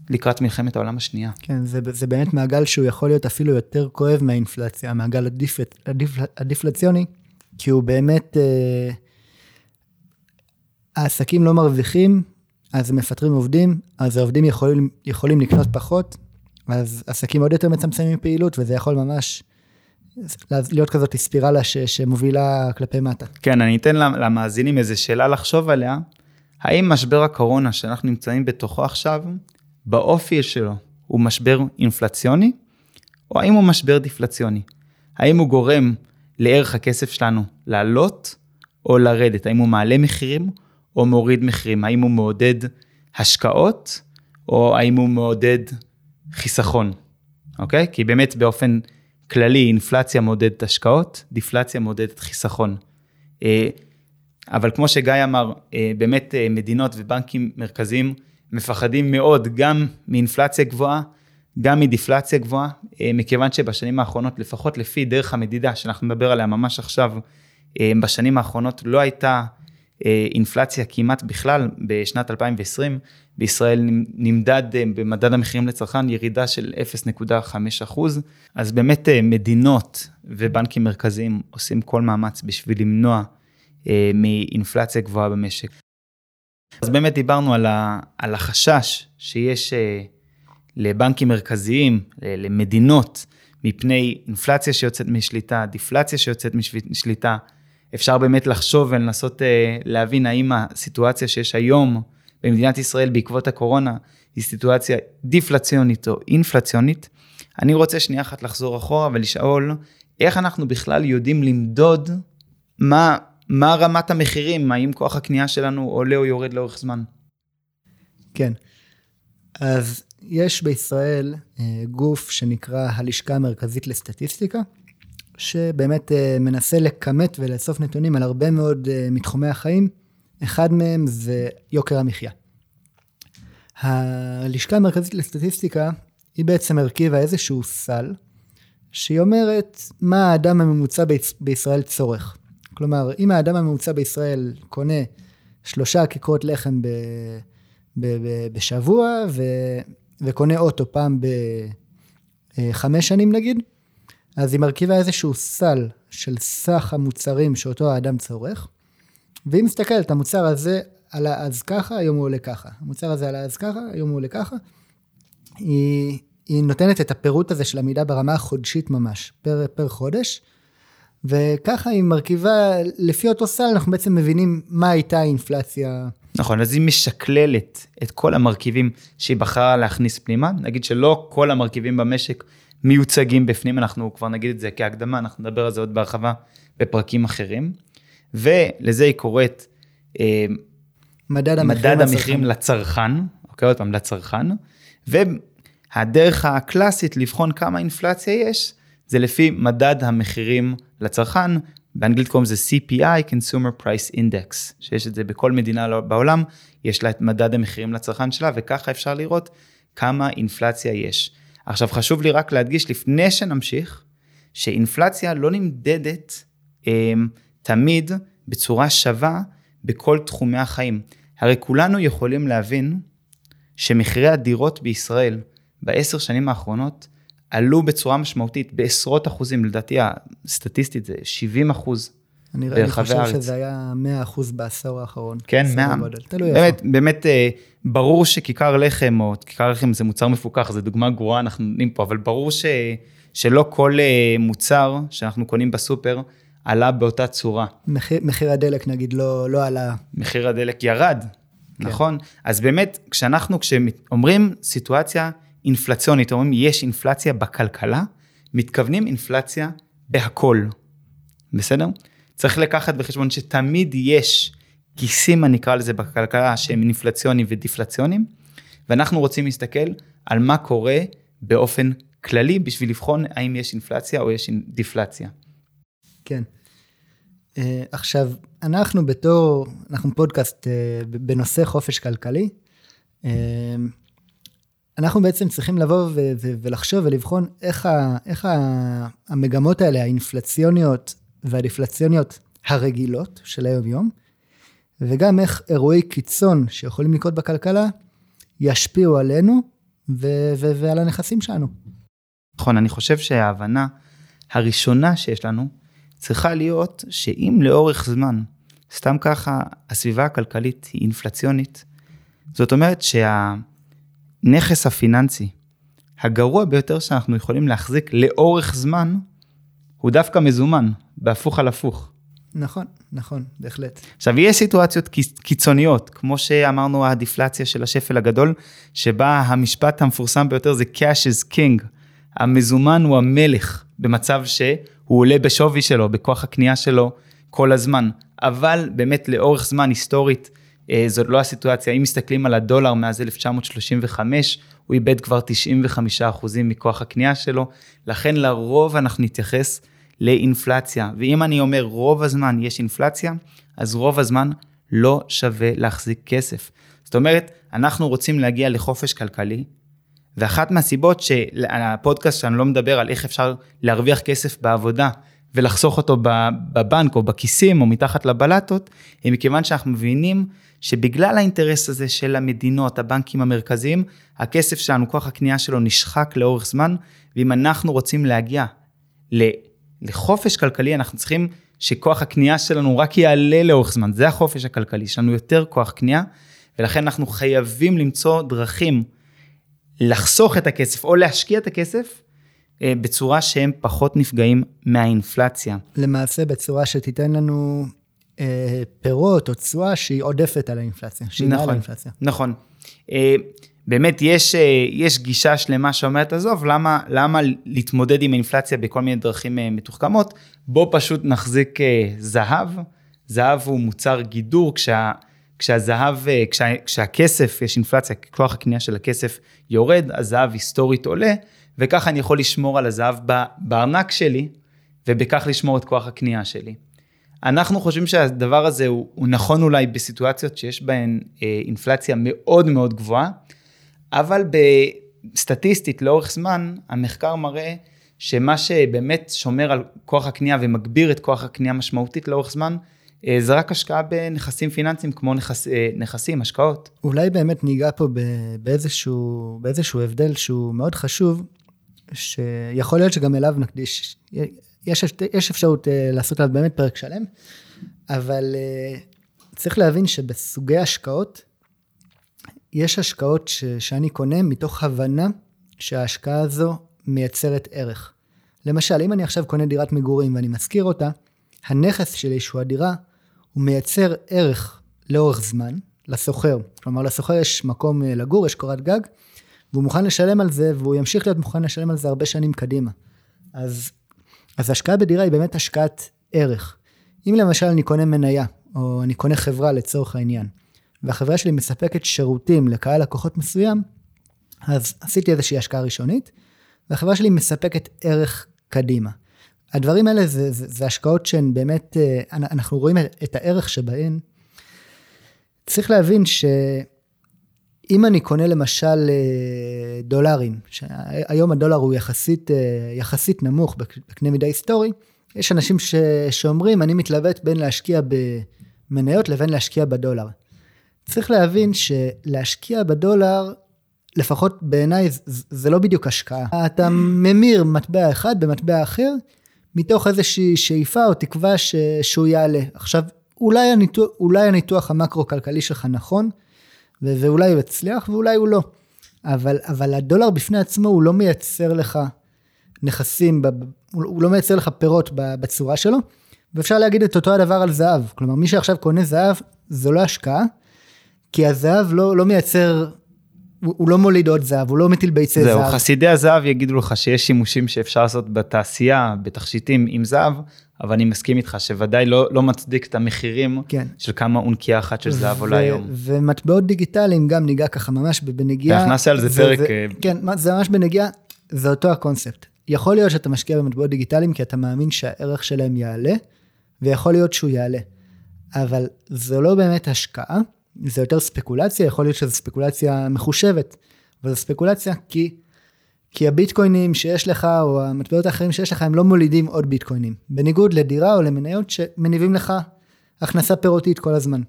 לקראת מלחמת העולם השנייה. כן, זה, זה באמת מעגל שהוא יכול להיות אפילו יותר כואב מהאינפלציה, המעגל הדיפ, הדיפ, הדיפלציוני, כי הוא באמת, אה, העסקים לא מרוויחים, אז הם מפטרים עובדים, אז העובדים יכולים, יכולים לקנות פחות, אז עסקים עוד יותר מצמצמים פעילות, וזה יכול ממש להיות כזאת ספירלה ש, שמובילה כלפי מטה. כן, אני אתן למאזינים איזו שאלה לחשוב עליה. האם משבר הקורונה שאנחנו נמצאים בתוכו עכשיו, באופי שלו הוא משבר אינפלציוני, או האם הוא משבר דיפלציוני? האם הוא גורם לערך הכסף שלנו לעלות או לרדת? האם הוא מעלה מחירים או מוריד מחירים? האם הוא מעודד השקעות או האם הוא מעודד חיסכון? אוקיי? כי באמת באופן כללי אינפלציה מעודדת השקעות, דיפלציה מעודדת חיסכון. אה, אבל כמו שגיא אמר, אה, באמת אה, מדינות ובנקים מרכזיים מפחדים מאוד גם מאינפלציה גבוהה, גם מדיפלציה גבוהה, אה, מכיוון שבשנים האחרונות, לפחות לפי דרך המדידה שאנחנו נדבר עליה ממש עכשיו, בשנים האחרונות לא הייתה אינפלציה כמעט בכלל בשנת 2020. בישראל נמדד במדד המחירים לצרכן ירידה של 0.5 אחוז. אז באמת מדינות ובנקים מרכזיים עושים כל מאמץ בשביל למנוע אה, מאינפלציה גבוהה במשק. אז באמת דיברנו על, ה, על החשש שיש אה, לבנקים מרכזיים, למדינות, מפני אינפלציה שיוצאת משליטה, דיפלציה שיוצאת משליטה. אפשר באמת לחשוב ולנסות אה, להבין האם הסיטואציה שיש היום במדינת ישראל בעקבות הקורונה היא סיטואציה דיפלציונית או אינפלציונית. אני רוצה שנייה אחת לחזור אחורה ולשאול איך אנחנו בכלל יודעים למדוד מה, מה רמת המחירים, האם כוח הקנייה שלנו עולה או יורד לאורך זמן? כן. אז יש בישראל אה, גוף שנקרא הלשכה המרכזית לסטטיסטיקה, שבאמת אה, מנסה לכמת ולאסוף נתונים על הרבה מאוד אה, מתחומי החיים. אחד מהם זה יוקר המחיה. הלשכה המרכזית לסטטיסטיקה היא בעצם הרכיבה איזשהו סל, שהיא אומרת מה האדם הממוצע בישראל צורך. כלומר, אם האדם הממוצע בישראל קונה שלושה כיכרות לחם ב, ב, ב, בשבוע ו, וקונה אוטו פעם בחמש שנים נגיד, אז היא מרכיבה איזשהו סל של סך המוצרים שאותו האדם צורך, והיא מסתכלת, המוצר הזה עלה אז ככה, היום הוא עולה ככה. המוצר הזה עלה אז ככה, היום הוא עולה ככה. היא, היא נותנת את הפירוט הזה של המידה ברמה החודשית ממש, פר, פר חודש. וככה היא מרכיבה, לפי אותו סל אנחנו בעצם מבינים מה הייתה האינפלציה. נכון, אז היא משקללת את כל המרכיבים שהיא בחרה להכניס פנימה. נגיד שלא כל המרכיבים במשק מיוצגים בפנים, אנחנו כבר נגיד את זה כהקדמה, אנחנו נדבר על זה עוד בהרחבה בפרקים אחרים. ולזה היא קוראת אה, מדד המחירים, מדד המחירים לצרכן, אוקיי, עוד פעם, לצרכן. והדרך הקלאסית לבחון כמה אינפלציה יש, זה לפי מדד המחירים לצרכן, באנגלית קוראים לזה CPI, Consumer Price Index, שיש את זה בכל מדינה בעולם, יש לה את מדד המחירים לצרכן שלה, וככה אפשר לראות כמה אינפלציה יש. עכשיו חשוב לי רק להדגיש לפני שנמשיך, שאינפלציה לא נמדדת אה, תמיד בצורה שווה בכל תחומי החיים. הרי כולנו יכולים להבין שמחירי הדירות בישראל בעשר שנים האחרונות עלו בצורה משמעותית בעשרות אחוזים, לדעתי הסטטיסטית זה 70 אחוז אני, אני חושב הארץ. שזה היה 100 אחוז בעשור האחרון. כן, 100. תלוי באמת, איפה. באמת, אה, ברור שכיכר לחם, או כיכר לחם זה מוצר מפוקח, זו דוגמה גרועה אנחנו נותנים פה, אבל ברור ש, שלא כל אה, מוצר שאנחנו קונים בסופר, עלה באותה צורה. מחיר, מחיר הדלק נגיד לא, לא עלה. מחיר הדלק ירד, כן. נכון? אז באמת, כשאנחנו, כשאומרים סיטואציה אינפלציונית, אומרים יש אינפלציה בכלכלה, מתכוונים אינפלציה בהכל, בסדר? צריך לקחת בחשבון שתמיד יש כיסים, אני אקרא לזה בכלכלה, שהם אינפלציוניים ודיפלציוניים, ואנחנו רוצים להסתכל על מה קורה באופן כללי בשביל לבחון האם יש אינפלציה או יש דיפלציה. כן. Uh, עכשיו, אנחנו בתור, אנחנו פודקאסט uh, בנושא חופש כלכלי. Uh, אנחנו בעצם צריכים לבוא ו- ו- ולחשוב ולבחון איך, ה- איך ה- המגמות האלה, האינפלציוניות והדיפלציוניות הרגילות של היום-יום, וגם איך אירועי קיצון שיכולים לקרות בכלכלה, ישפיעו עלינו ו- ו- ועל הנכסים שלנו. נכון, אני חושב שההבנה הראשונה שיש לנו, צריכה להיות שאם לאורך זמן, סתם ככה, הסביבה הכלכלית היא אינפלציונית, זאת אומרת שהנכס הפיננסי הגרוע ביותר שאנחנו יכולים להחזיק לאורך זמן, הוא דווקא מזומן, בהפוך על הפוך. נכון, נכון, בהחלט. עכשיו, יש סיטואציות קיצוניות, כמו שאמרנו, הדיפלציה של השפל הגדול, שבה המשפט המפורסם ביותר זה cash is king. המזומן הוא המלך, במצב ש... הוא עולה בשווי שלו, בכוח הקנייה שלו כל הזמן. אבל באמת לאורך זמן היסטורית, זאת לא הסיטואציה. אם מסתכלים על הדולר מאז 1935, הוא איבד כבר 95% מכוח הקנייה שלו, לכן לרוב אנחנו נתייחס לאינפלציה. ואם אני אומר רוב הזמן יש אינפלציה, אז רוב הזמן לא שווה להחזיק כסף. זאת אומרת, אנחנו רוצים להגיע לחופש כלכלי, ואחת מהסיבות שהפודקאסט שאני לא מדבר על איך אפשר להרוויח כסף בעבודה ולחסוך אותו בבנק או בכיסים או מתחת לבלטות, היא מכיוון שאנחנו מבינים שבגלל האינטרס הזה של המדינות, הבנקים המרכזיים, הכסף שלנו, כוח הקנייה שלו נשחק לאורך זמן, ואם אנחנו רוצים להגיע לחופש כלכלי, אנחנו צריכים שכוח הקנייה שלנו רק יעלה לאורך זמן, זה החופש הכלכלי, יש לנו יותר כוח קנייה, ולכן אנחנו חייבים למצוא דרכים לחסוך את הכסף או להשקיע את הכסף אה, בצורה שהם פחות נפגעים מהאינפלציה. למעשה בצורה שתיתן לנו אה, פירות או תשואה שהיא עודפת על האינפלציה, שהיא נכון, מעל האינפלציה. נכון. אה, באמת יש, אה, יש גישה שלמה שאומרת, עזוב, למה, למה להתמודד עם האינפלציה בכל מיני דרכים אה, מתוחכמות? בוא פשוט נחזיק אה, זהב. זהב הוא מוצר גידור, כשה, כשהזהב, כשה, כשהכסף, יש אינפלציה, כוח הקנייה של הכסף יורד, הזהב היסטורית עולה, וככה אני יכול לשמור על הזהב בארנק שלי, ובכך לשמור את כוח הקנייה שלי. אנחנו חושבים שהדבר הזה הוא, הוא נכון אולי בסיטואציות שיש בהן אה, אינפלציה מאוד מאוד גבוהה, אבל סטטיסטית לאורך זמן, המחקר מראה שמה שבאמת שומר על כוח הקנייה ומגביר את כוח הקנייה משמעותית לאורך זמן, אה, זה רק השקעה בנכסים פיננסיים כמו נכס, אה, נכסים, השקעות. אולי באמת ניגע פה באיזשהו, באיזשהו הבדל שהוא מאוד חשוב, שיכול להיות שגם אליו נקדיש, יש, יש אפשרות אה, לעשות עליו באמת פרק שלם, אבל צריך להבין שבסוגי השקעות, יש השקעות ש, שאני קונה מתוך הבנה שההשקעה הזו מייצרת ערך. למשל, אם אני עכשיו קונה דירת מגורים ואני משכיר אותה, הנכס שלי, שהוא הדירה, הוא מייצר ערך לאורך זמן לשוכר. כלומר, לשוכר יש מקום אה, לגור, יש קורת גג, והוא מוכן לשלם על זה, והוא ימשיך להיות מוכן לשלם על זה הרבה שנים קדימה. אז, אז השקעה בדירה היא באמת השקעת ערך. אם למשל אני קונה מניה, או אני קונה חברה לצורך העניין, והחברה שלי מספקת שירותים לקהל לקוחות מסוים, אז עשיתי איזושהי השקעה ראשונית, והחברה שלי מספקת ערך קדימה. הדברים האלה זה, זה, זה השקעות שהן באמת, אה, אנחנו רואים את הערך שבהן. צריך להבין שאם אני קונה למשל אה, דולרים, שהיום הדולר הוא יחסית, אה, יחסית נמוך בקנה מידה היסטורי, יש אנשים ש, שאומרים, אני מתלבט בין להשקיע במניות לבין להשקיע בדולר. צריך להבין שלהשקיע בדולר, לפחות בעיניי, זה לא בדיוק השקעה. אתה ממיר מטבע אחד במטבע אחר, מתוך איזושהי שאיפה או תקווה ש... שהוא יעלה. עכשיו, אולי הניתוח, אולי הניתוח המקרו-כלכלי שלך נכון. ואולי הוא יצליח ואולי הוא לא. אבל, אבל הדולר בפני עצמו הוא לא מייצר לך נכסים. הוא לא מייצר לך פירות בצורה שלו, ואפשר להגיד את אותו הדבר על זהב. כלומר, מי שעכשיו קונה זהב, זו לא השקעה, כי הזהב לא, לא מייצר, הוא, הוא לא מוליד עוד זהב, הוא לא מטיל ביצי זהב. זהו, חסידי הזהב יגידו לך שיש שימושים שאפשר לעשות בתעשייה, בתכשיטים עם זהב, אבל אני מסכים איתך שוודאי לא, לא מצדיק את המחירים כן. של כמה אונקייה אחת של זהב עולה היום. ומטבעות דיגיטליים גם ניגע ככה ממש בנגיעה. אנחנו נעשה על זה, זה פרק. זה, אה, כן, זה ממש בנגיעה, זה אותו הקונספט. יכול להיות שאתה משקיע במטבעות דיגיטליים כי אתה מאמין שהערך שלהם יעלה, ויכול להיות שהוא יעלה. אבל זו לא באמת השקעה, זה יותר ספקולציה, יכול להיות שזו ספקולציה מחושבת, אבל זו ספקולציה כי, כי הביטקוינים שיש לך, או המטבעות האחרים שיש לך, הם לא מולידים עוד ביטקוינים. בניגוד לדירה או למניות שמניבים לך הכנסה פירותית כל הזמן.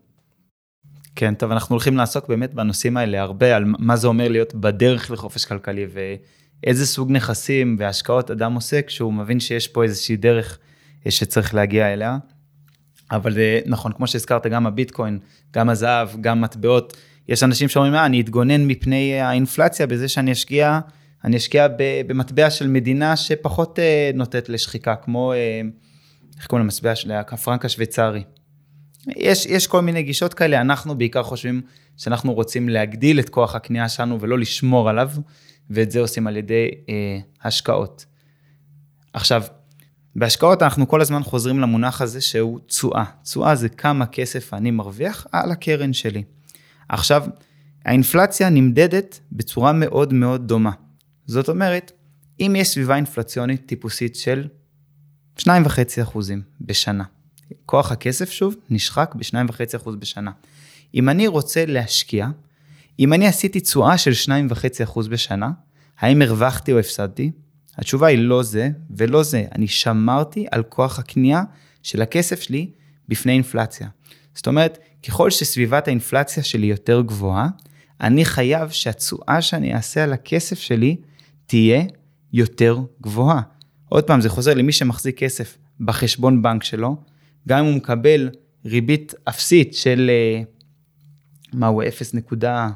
כן, טוב, אנחנו הולכים לעסוק באמת בנושאים האלה הרבה, על מה זה אומר להיות בדרך לחופש כלכלי, ואיזה סוג נכסים והשקעות אדם עושה כשהוא מבין שיש פה איזושהי דרך אה, שצריך להגיע אליה. אבל אה, נכון, כמו שהזכרת, גם הביטקוין, גם הזהב, גם מטבעות, יש אנשים שאומרים, אה, אני אתגונן מפני האינפלציה בזה שאני אשקיע, אני אשקיע במטבע של מדינה שפחות אה, נוטט לשחיקה, כמו, איך קוראים למטבע של הפרנק השוויצרי. יש, יש כל מיני גישות כאלה, אנחנו בעיקר חושבים שאנחנו רוצים להגדיל את כוח הקנייה שלנו ולא לשמור עליו, ואת זה עושים על ידי אה, השקעות. עכשיו, בהשקעות אנחנו כל הזמן חוזרים למונח הזה שהוא תשואה. תשואה זה כמה כסף אני מרוויח על הקרן שלי. עכשיו, האינפלציה נמדדת בצורה מאוד מאוד דומה. זאת אומרת, אם יש סביבה אינפלציונית טיפוסית של 2.5% בשנה, כוח הכסף שוב נשחק ב-2.5% בשנה. אם אני רוצה להשקיע, אם אני עשיתי תשואה של 2.5% בשנה, האם הרווחתי או הפסדתי? התשובה היא לא זה ולא זה. אני שמרתי על כוח הקנייה של הכסף שלי בפני אינפלציה. זאת אומרת, ככל שסביבת האינפלציה שלי יותר גבוהה, אני חייב שהתשואה שאני אעשה על הכסף שלי תהיה יותר גבוהה. עוד פעם, זה חוזר למי שמחזיק כסף בחשבון בנק שלו, גם אם הוא מקבל ריבית אפסית של, אה, מה הוא, 0 נקודה...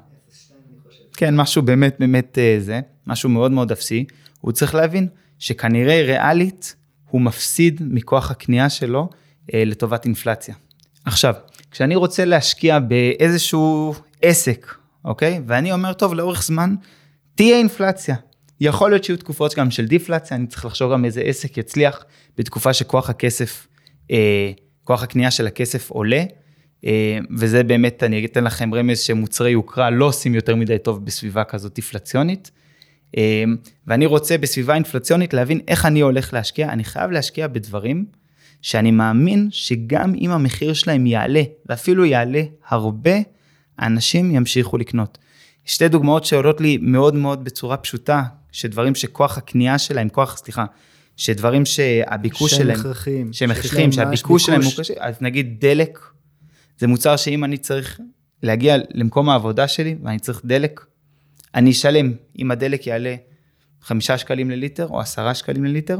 כן, משהו באמת באמת אה, זה, משהו מאוד מאוד אפסי, הוא צריך להבין שכנראה ריאלית הוא מפסיד מכוח הקנייה שלו אה, לטובת אינפלציה. עכשיו, כשאני רוצה להשקיע באיזשהו עסק, אוקיי? ואני אומר, טוב, לאורך זמן תהיה אינפלציה. יכול להיות שיהיו תקופות גם של דיפלציה, אני צריך לחשוב גם איזה עסק יצליח בתקופה שכוח הכסף, אה, כוח הקנייה של הכסף עולה, אה, וזה באמת, אני אתן לכם רמז שמוצרי יוקרה לא עושים יותר מדי טוב בסביבה כזאת אינפלציונית. אה, ואני רוצה בסביבה אינפלציונית להבין איך אני הולך להשקיע, אני חייב להשקיע בדברים שאני מאמין שגם אם המחיר שלהם יעלה, ואפילו יעלה הרבה, האנשים ימשיכו לקנות. שתי דוגמאות שעולות לי מאוד מאוד בצורה פשוטה, שדברים שכוח הקנייה שלהם, כוח, סליחה, שדברים שהביקוש שלהם, שהם הכרחיים, שהם הכרחיים, שהביקוש שלהם הוא קשה, אז נגיד דלק, זה מוצר שאם אני צריך להגיע למקום העבודה שלי ואני צריך דלק, אני אשלם, אם הדלק יעלה חמישה שקלים לליטר או עשרה שקלים לליטר,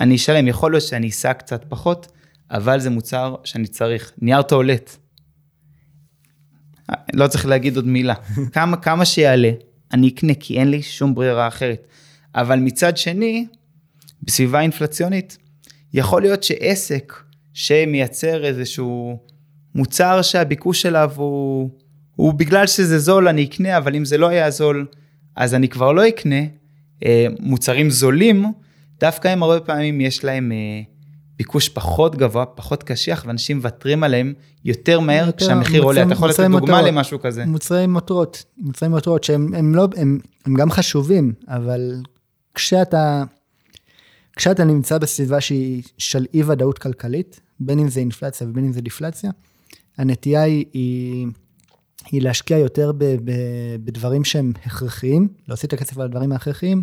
אני אשלם, יכול להיות שאני אסע קצת פחות, אבל זה מוצר שאני צריך. נייר טואלט, לא צריך להגיד עוד מילה. כמה, כמה שיעלה, אני אקנה, כי אין לי שום ברירה אחרת. אבל מצד שני, בסביבה אינפלציונית, יכול להיות שעסק שמייצר איזשהו מוצר שהביקוש אליו הוא, הוא בגלל שזה זול אני אקנה, אבל אם זה לא היה זול, אז אני כבר לא אקנה. אה, מוצרים זולים, דווקא הם הרבה פעמים יש להם אה, ביקוש פחות גבוה, פחות קשיח, ואנשים מוותרים עליהם יותר מהר יותר, כשהמחיר עולה. אתה יכול לתת דוגמה מטרות, למשהו כזה. מוצרי מטרות, מוצרי מטרות שהם הם לא, הם, הם גם חשובים, אבל כשאתה, כשאתה נמצא בסביבה שהיא של אי ודאות כלכלית, בין אם זה אינפלציה ובין אם זה דיפלציה, הנטייה היא, היא, היא להשקיע יותר ב, ב, בדברים שהם הכרחיים, להוציא את הכסף על הדברים ההכרחיים,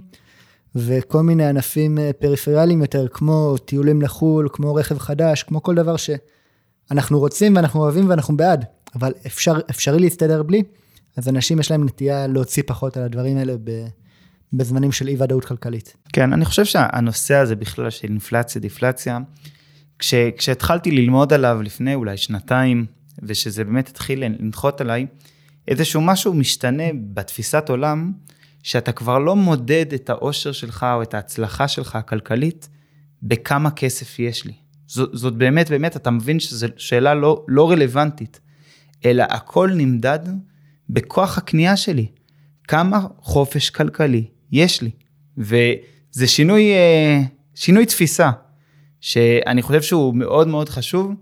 וכל מיני ענפים אה, פריפריאליים יותר, כמו טיולים לחו"ל, כמו רכב חדש, כמו כל דבר שאנחנו רוצים ואנחנו אוהבים ואנחנו בעד, אבל אפשר, אפשרי להסתדר בלי, אז אנשים יש להם נטייה להוציא פחות על הדברים האלה ב, בזמנים של אי ודאות כלכלית. כן, אני חושב שהנושא הזה בכלל של אינפלציה, דיפלציה, כש, כשהתחלתי ללמוד עליו לפני אולי שנתיים, ושזה באמת התחיל לנחות עליי, איזשהו משהו משתנה בתפיסת עולם, שאתה כבר לא מודד את האושר שלך או את ההצלחה שלך הכלכלית בכמה כסף יש לי. זאת, זאת באמת, באמת, אתה מבין שזו שאלה לא, לא רלוונטית, אלא הכל נמדד בכוח הקנייה שלי. כמה חופש כלכלי יש לי. וזה שינוי, אה, שינוי תפיסה, שאני חושב שהוא מאוד מאוד חשוב,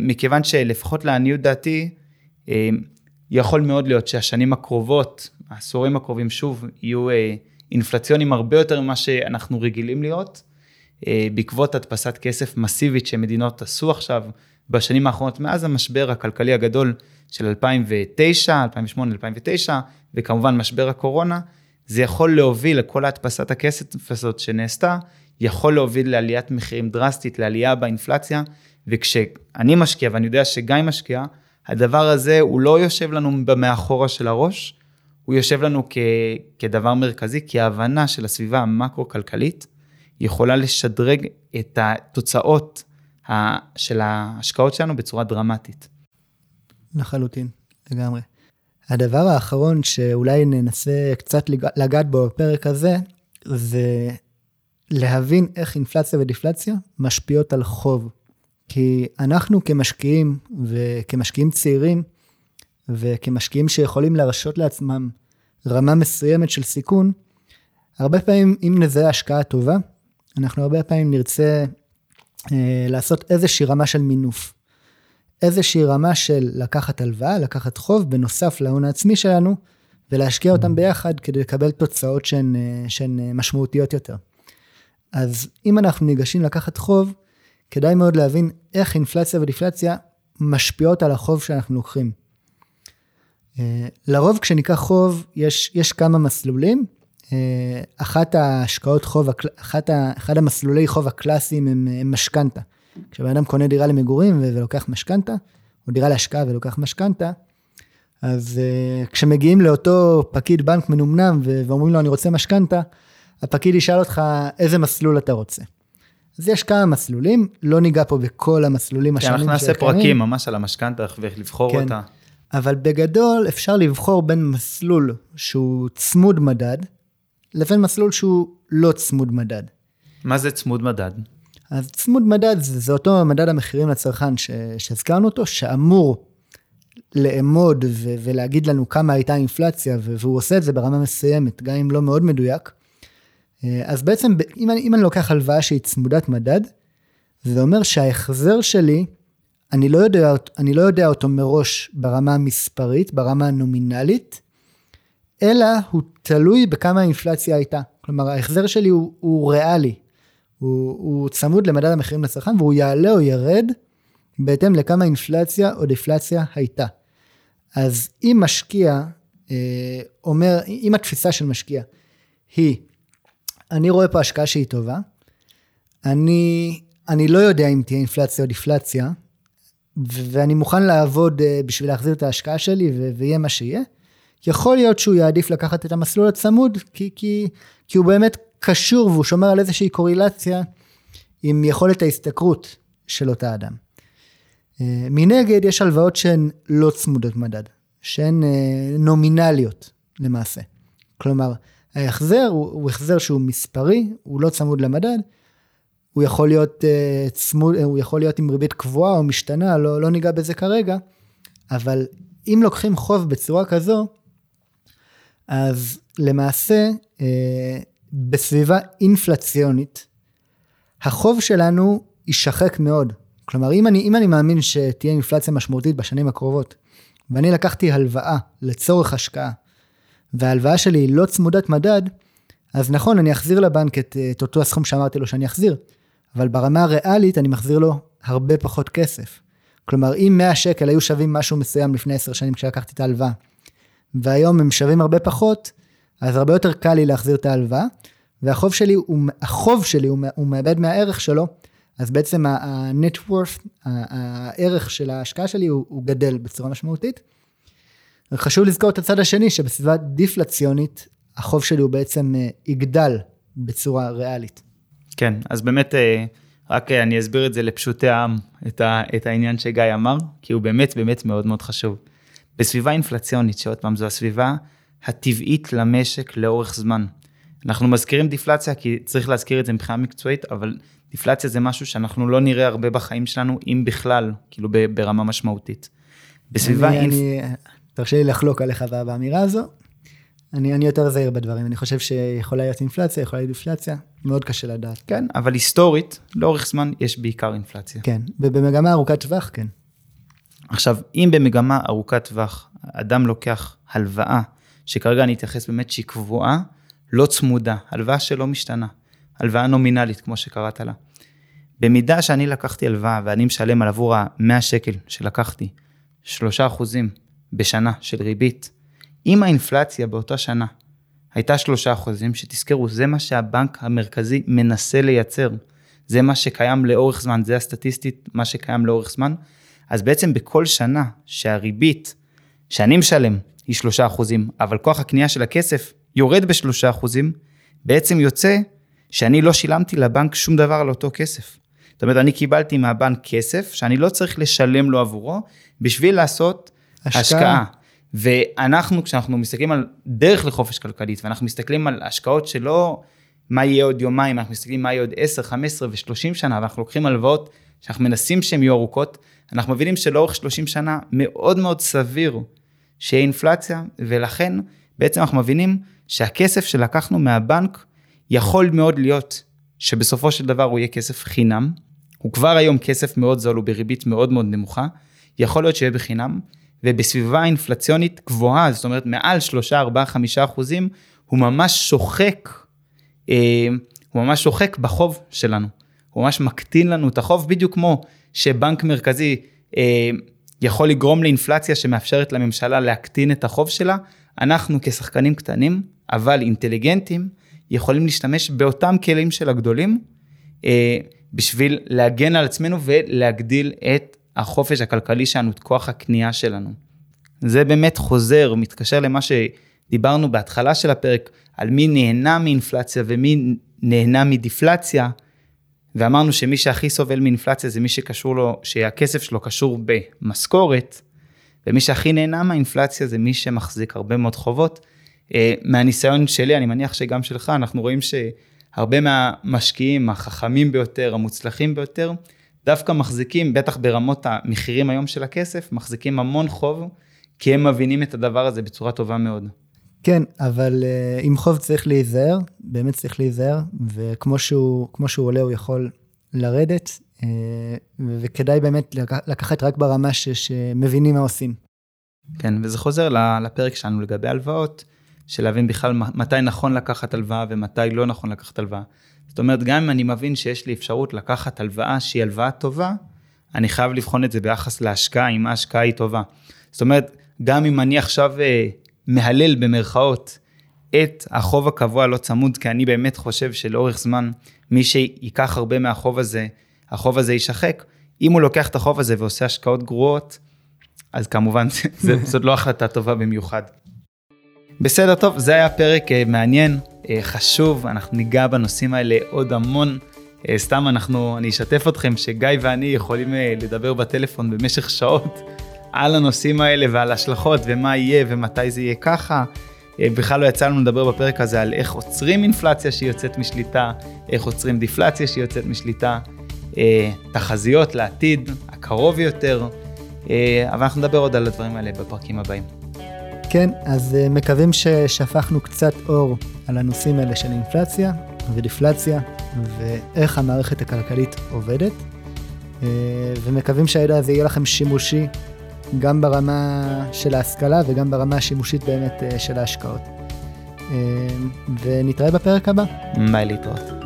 מכיוון שלפחות לעניות דעתי, אה, יכול מאוד להיות שהשנים הקרובות, העשורים הקרובים שוב, יהיו אה, אינפלציונים הרבה יותר ממה שאנחנו רגילים להיות, בעקבות הדפסת כסף מסיבית שמדינות עשו עכשיו בשנים האחרונות, מאז המשבר הכלכלי הגדול של 2009, 2008, 2009, וכמובן משבר הקורונה, זה יכול להוביל לכל ההדפסת הכסף הזאת שנעשתה, יכול להוביל לעליית מחירים דרסטית, לעלייה באינפלציה, וכשאני משקיע, ואני יודע שגיא משקיע, הדבר הזה הוא לא יושב לנו במאחורה של הראש, הוא יושב לנו כ, כדבר מרכזי, כי ההבנה של הסביבה המקרו-כלכלית יכולה לשדרג את התוצאות של ההשקעות שלנו בצורה דרמטית. לחלוטין, לגמרי. הדבר האחרון שאולי ננסה קצת לגעת בו בפרק הזה, זה להבין איך אינפלציה ודיפלציה משפיעות על חוב. כי אנחנו כמשקיעים וכמשקיעים צעירים וכמשקיעים שיכולים להרשות לעצמם רמה מסוימת של סיכון, הרבה פעמים אם נזהה השקעה טובה, אנחנו הרבה פעמים נרצה אה, לעשות איזושהי רמה של מינוף. איזושהי רמה של לקחת הלוואה, לקחת חוב, בנוסף להון העצמי שלנו, ולהשקיע אותם ביחד כדי לקבל תוצאות שהן, אה, שהן אה, משמעותיות יותר. אז אם אנחנו ניגשים לקחת חוב, כדאי מאוד להבין איך אינפלציה ודיפלציה משפיעות על החוב שאנחנו לוקחים. אה, לרוב כשניקח חוב, יש, יש כמה מסלולים. אה, אחת ההשקעות חוב, אחת ה, אחד המסלולי חוב הקלאסיים הם, הם משכנתה. כשבן אדם קונה דירה למגורים ולוקח משכנתה, או דירה להשקעה ולוקח משכנתה, אז uh, כשמגיעים לאותו פקיד בנק מנומנם ואומרים לו אני רוצה משכנתה, הפקיד ישאל אותך איזה מסלול אתה רוצה. אז יש כמה מסלולים, לא ניגע פה בכל המסלולים השונים שקיימים. אנחנו נעשה פרקים ממש על המשכנתה ואיך לבחור כן, אותה. אבל בגדול אפשר לבחור בין מסלול שהוא צמוד מדד, לבין מסלול שהוא לא צמוד מדד. מה זה צמוד מדד? אז צמוד מדד זה, זה אותו מדד המחירים לצרכן שהזכרנו אותו, שאמור לאמוד ו- ולהגיד לנו כמה הייתה האינפלציה, והוא עושה את זה ברמה מסוימת, גם אם לא מאוד מדויק, אז בעצם אם אני, אם אני לוקח הלוואה שהיא צמודת מדד, זה אומר שההחזר שלי, אני לא, יודע, אני לא יודע אותו מראש ברמה המספרית, ברמה הנומינלית, אלא הוא תלוי בכמה האינפלציה הייתה. כלומר, ההחזר שלי הוא, הוא ריאלי, הוא, הוא צמוד למדד המחירים לצרכן, והוא יעלה או ירד בהתאם לכמה אינפלציה או דיפלציה הייתה. אז אם משקיע אה, אומר, אם התפיסה של משקיע היא, אני רואה פה השקעה שהיא טובה, אני, אני לא יודע אם תהיה אינפלציה או דיפלציה, ואני מוכן לעבוד אה, בשביל להחזיר את ההשקעה שלי ויהיה מה שיהיה, יכול להיות שהוא יעדיף לקחת את המסלול הצמוד, כי, כי, כי הוא באמת קשור והוא שומר על איזושהי קורילציה עם יכולת ההשתכרות של אותה אדם. אה, מנגד, יש הלוואות שהן לא צמודות מדד, שהן אה, נומינליות למעשה. כלומר, ההחזר הוא, הוא החזר שהוא מספרי, הוא לא צמוד למדד, הוא יכול להיות uh, צמוד, הוא יכול להיות עם ריבית קבועה או משתנה, לא, לא ניגע בזה כרגע, אבל אם לוקחים חוב בצורה כזו, אז למעשה, uh, בסביבה אינפלציונית, החוב שלנו יישחק מאוד. כלומר, אם אני, אם אני מאמין שתהיה אינפלציה משמעותית בשנים הקרובות, ואני לקחתי הלוואה לצורך השקעה, וההלוואה שלי היא לא צמודת מדד, אז נכון, אני אחזיר לבנק את, את אותו הסכום שאמרתי לו שאני אחזיר, אבל ברמה הריאלית אני מחזיר לו הרבה פחות כסף. כלומר, אם 100 שקל היו שווים משהו מסוים לפני 10 שנים כשלקחתי את ההלוואה, והיום הם שווים הרבה פחות, אז הרבה יותר קל לי להחזיר את ההלוואה, והחוב שלי, הוא, החוב שלי הוא, הוא מאבד מהערך שלו, אז בעצם ה-net worth, הערך של ההשקעה שלי הוא, הוא גדל בצורה משמעותית. חשוב לזכור את הצד השני, שבסביבה דיפלציונית, החוב שלי הוא בעצם אה, יגדל בצורה ריאלית. כן, אז באמת, אה, רק אה, אני אסביר את זה לפשוטי העם, את, ה, את העניין שגיא אמר, כי הוא באמת באמת מאוד מאוד חשוב. בסביבה אינפלציונית, שעוד פעם זו הסביבה הטבעית למשק לאורך זמן. אנחנו מזכירים דיפלציה כי צריך להזכיר את זה מבחינה מקצועית, אבל דיפלציה זה משהו שאנחנו לא נראה הרבה בחיים שלנו, אם בכלל, כאילו ברמה משמעותית. בסביבה... אני, אינפ... אני, תרשה לי לחלוק עליך באמירה הזו. אני, אני יותר זהיר בדברים, אני חושב שיכולה להיות אינפלציה, יכולה להיות דיפלציה, מאוד קשה לדעת. כן, אבל היסטורית, לאורך זמן יש בעיקר אינפלציה. כן, ובמגמה ארוכת טווח, כן. עכשיו, אם במגמה ארוכת טווח, אדם לוקח הלוואה, שכרגע אני אתייחס באמת שהיא קבועה, לא צמודה, הלוואה שלא משתנה, הלוואה נומינלית, כמו שקראת לה. במידה שאני לקחתי הלוואה ואני משלם על עבור ה-100 שקל שלקחתי, 3 אחוזים בשנה של ריבית, אם האינפלציה באותה שנה הייתה 3 אחוזים, שתזכרו, זה מה שהבנק המרכזי מנסה לייצר. זה מה שקיים לאורך זמן, זה הסטטיסטית, מה שקיים לאורך זמן. אז בעצם בכל שנה שהריבית שאני משלם היא 3 אחוזים, אבל כוח הקנייה של הכסף יורד ב-3 אחוזים, בעצם יוצא שאני לא שילמתי לבנק שום דבר על אותו כסף. זאת אומרת, אני קיבלתי מהבנק כסף שאני לא צריך לשלם לו עבורו בשביל לעשות השקעה. השקעה. ואנחנו, כשאנחנו מסתכלים על דרך לחופש כלכלית, ואנחנו מסתכלים על השקעות שלא מה יהיה עוד יומיים, אנחנו מסתכלים מה יהיה עוד 10, 15 ו-30 שנה, ואנחנו לוקחים הלוואות שאנחנו מנסים שהן יהיו ארוכות, אנחנו מבינים שלאורך 30 שנה מאוד מאוד סביר שיהיה אינפלציה, ולכן בעצם אנחנו מבינים שהכסף שלקחנו מהבנק יכול מאוד להיות שבסופו של דבר הוא יהיה כסף חינם, הוא כבר היום כסף מאוד זול, הוא בריבית מאוד מאוד נמוכה, יכול להיות שיהיה בחינם, ובסביבה אינפלציונית גבוהה, זאת אומרת מעל 3, 4, 5 אחוזים, הוא ממש שוחק, אה, הוא ממש שוחק בחוב שלנו. הוא ממש מקטין לנו את החוב, בדיוק כמו שבנק מרכזי אה, יכול לגרום לאינפלציה שמאפשרת לממשלה להקטין את החוב שלה, אנחנו כשחקנים קטנים, אבל אינטליגנטים, יכולים להשתמש באותם כלים של הגדולים, אה, בשביל להגן על עצמנו ולהגדיל את החופש הכלכלי שלנו, את כוח הקנייה שלנו. זה באמת חוזר, מתקשר למה שדיברנו בהתחלה של הפרק, על מי נהנה מאינפלציה ומי נהנה מדיפלציה, ואמרנו שמי שהכי סובל מאינפלציה זה מי שקשור לו, שהכסף שלו קשור במשכורת, ומי שהכי נהנה מהאינפלציה זה מי שמחזיק הרבה מאוד חובות. אה, מהניסיון שלי, אני מניח שגם שלך, אנחנו רואים שהרבה מהמשקיעים החכמים ביותר, המוצלחים ביותר, דווקא מחזיקים, בטח ברמות המחירים היום של הכסף, מחזיקים המון חוב, כי הם מבינים את הדבר הזה בצורה טובה מאוד. כן, אבל uh, עם חוב צריך להיזהר, באמת צריך להיזהר, וכמו שהוא, שהוא עולה הוא יכול לרדת, uh, וכדאי באמת לקחת רק ברמה ש, שמבינים מה עושים. כן, וזה חוזר לפרק שלנו לגבי הלוואות, של להבין בכלל מתי נכון לקחת הלוואה ומתי לא נכון לקחת הלוואה. זאת אומרת, גם אם אני מבין שיש לי אפשרות לקחת הלוואה שהיא הלוואה טובה, אני חייב לבחון את זה ביחס להשקעה, אם ההשקעה היא טובה. זאת אומרת, גם אם אני עכשיו אה, מהלל במרכאות את החוב הקבוע לא צמוד, כי אני באמת חושב שלאורך זמן, מי שייקח הרבה מהחוב הזה, החוב הזה יישחק. אם הוא לוקח את החוב הזה ועושה השקעות גרועות, אז כמובן זאת לא החלטה טובה במיוחד. בסדר, טוב, זה היה פרק אה, מעניין, חשוב, אנחנו ניגע בנושאים האלה עוד המון. אה, סתם אנחנו, אני אשתף אתכם שגיא ואני יכולים לדבר בטלפון במשך שעות על הנושאים האלה ועל השלכות ומה יהיה ומתי זה יהיה ככה. בכלל לא יצא לנו לדבר בפרק הזה על איך עוצרים אינפלציה שהיא יוצאת משליטה, איך עוצרים דיפלציה שהיא יוצאת משליטה, תחזיות לעתיד הקרוב יותר, אבל אנחנו נדבר עוד על הדברים האלה בפרקים הבאים. כן, אז אה, מקווים ששפכנו קצת אור על הנושאים האלה של אינפלציה ודיפלציה ואיך המערכת הכלכלית עובדת, אה, ומקווים שהידע הזה יהיה לכם שימושי גם ברמה של ההשכלה וגם ברמה השימושית באמת אה, של ההשקעות. ונתראה בפרק הבא. ביי להתראות.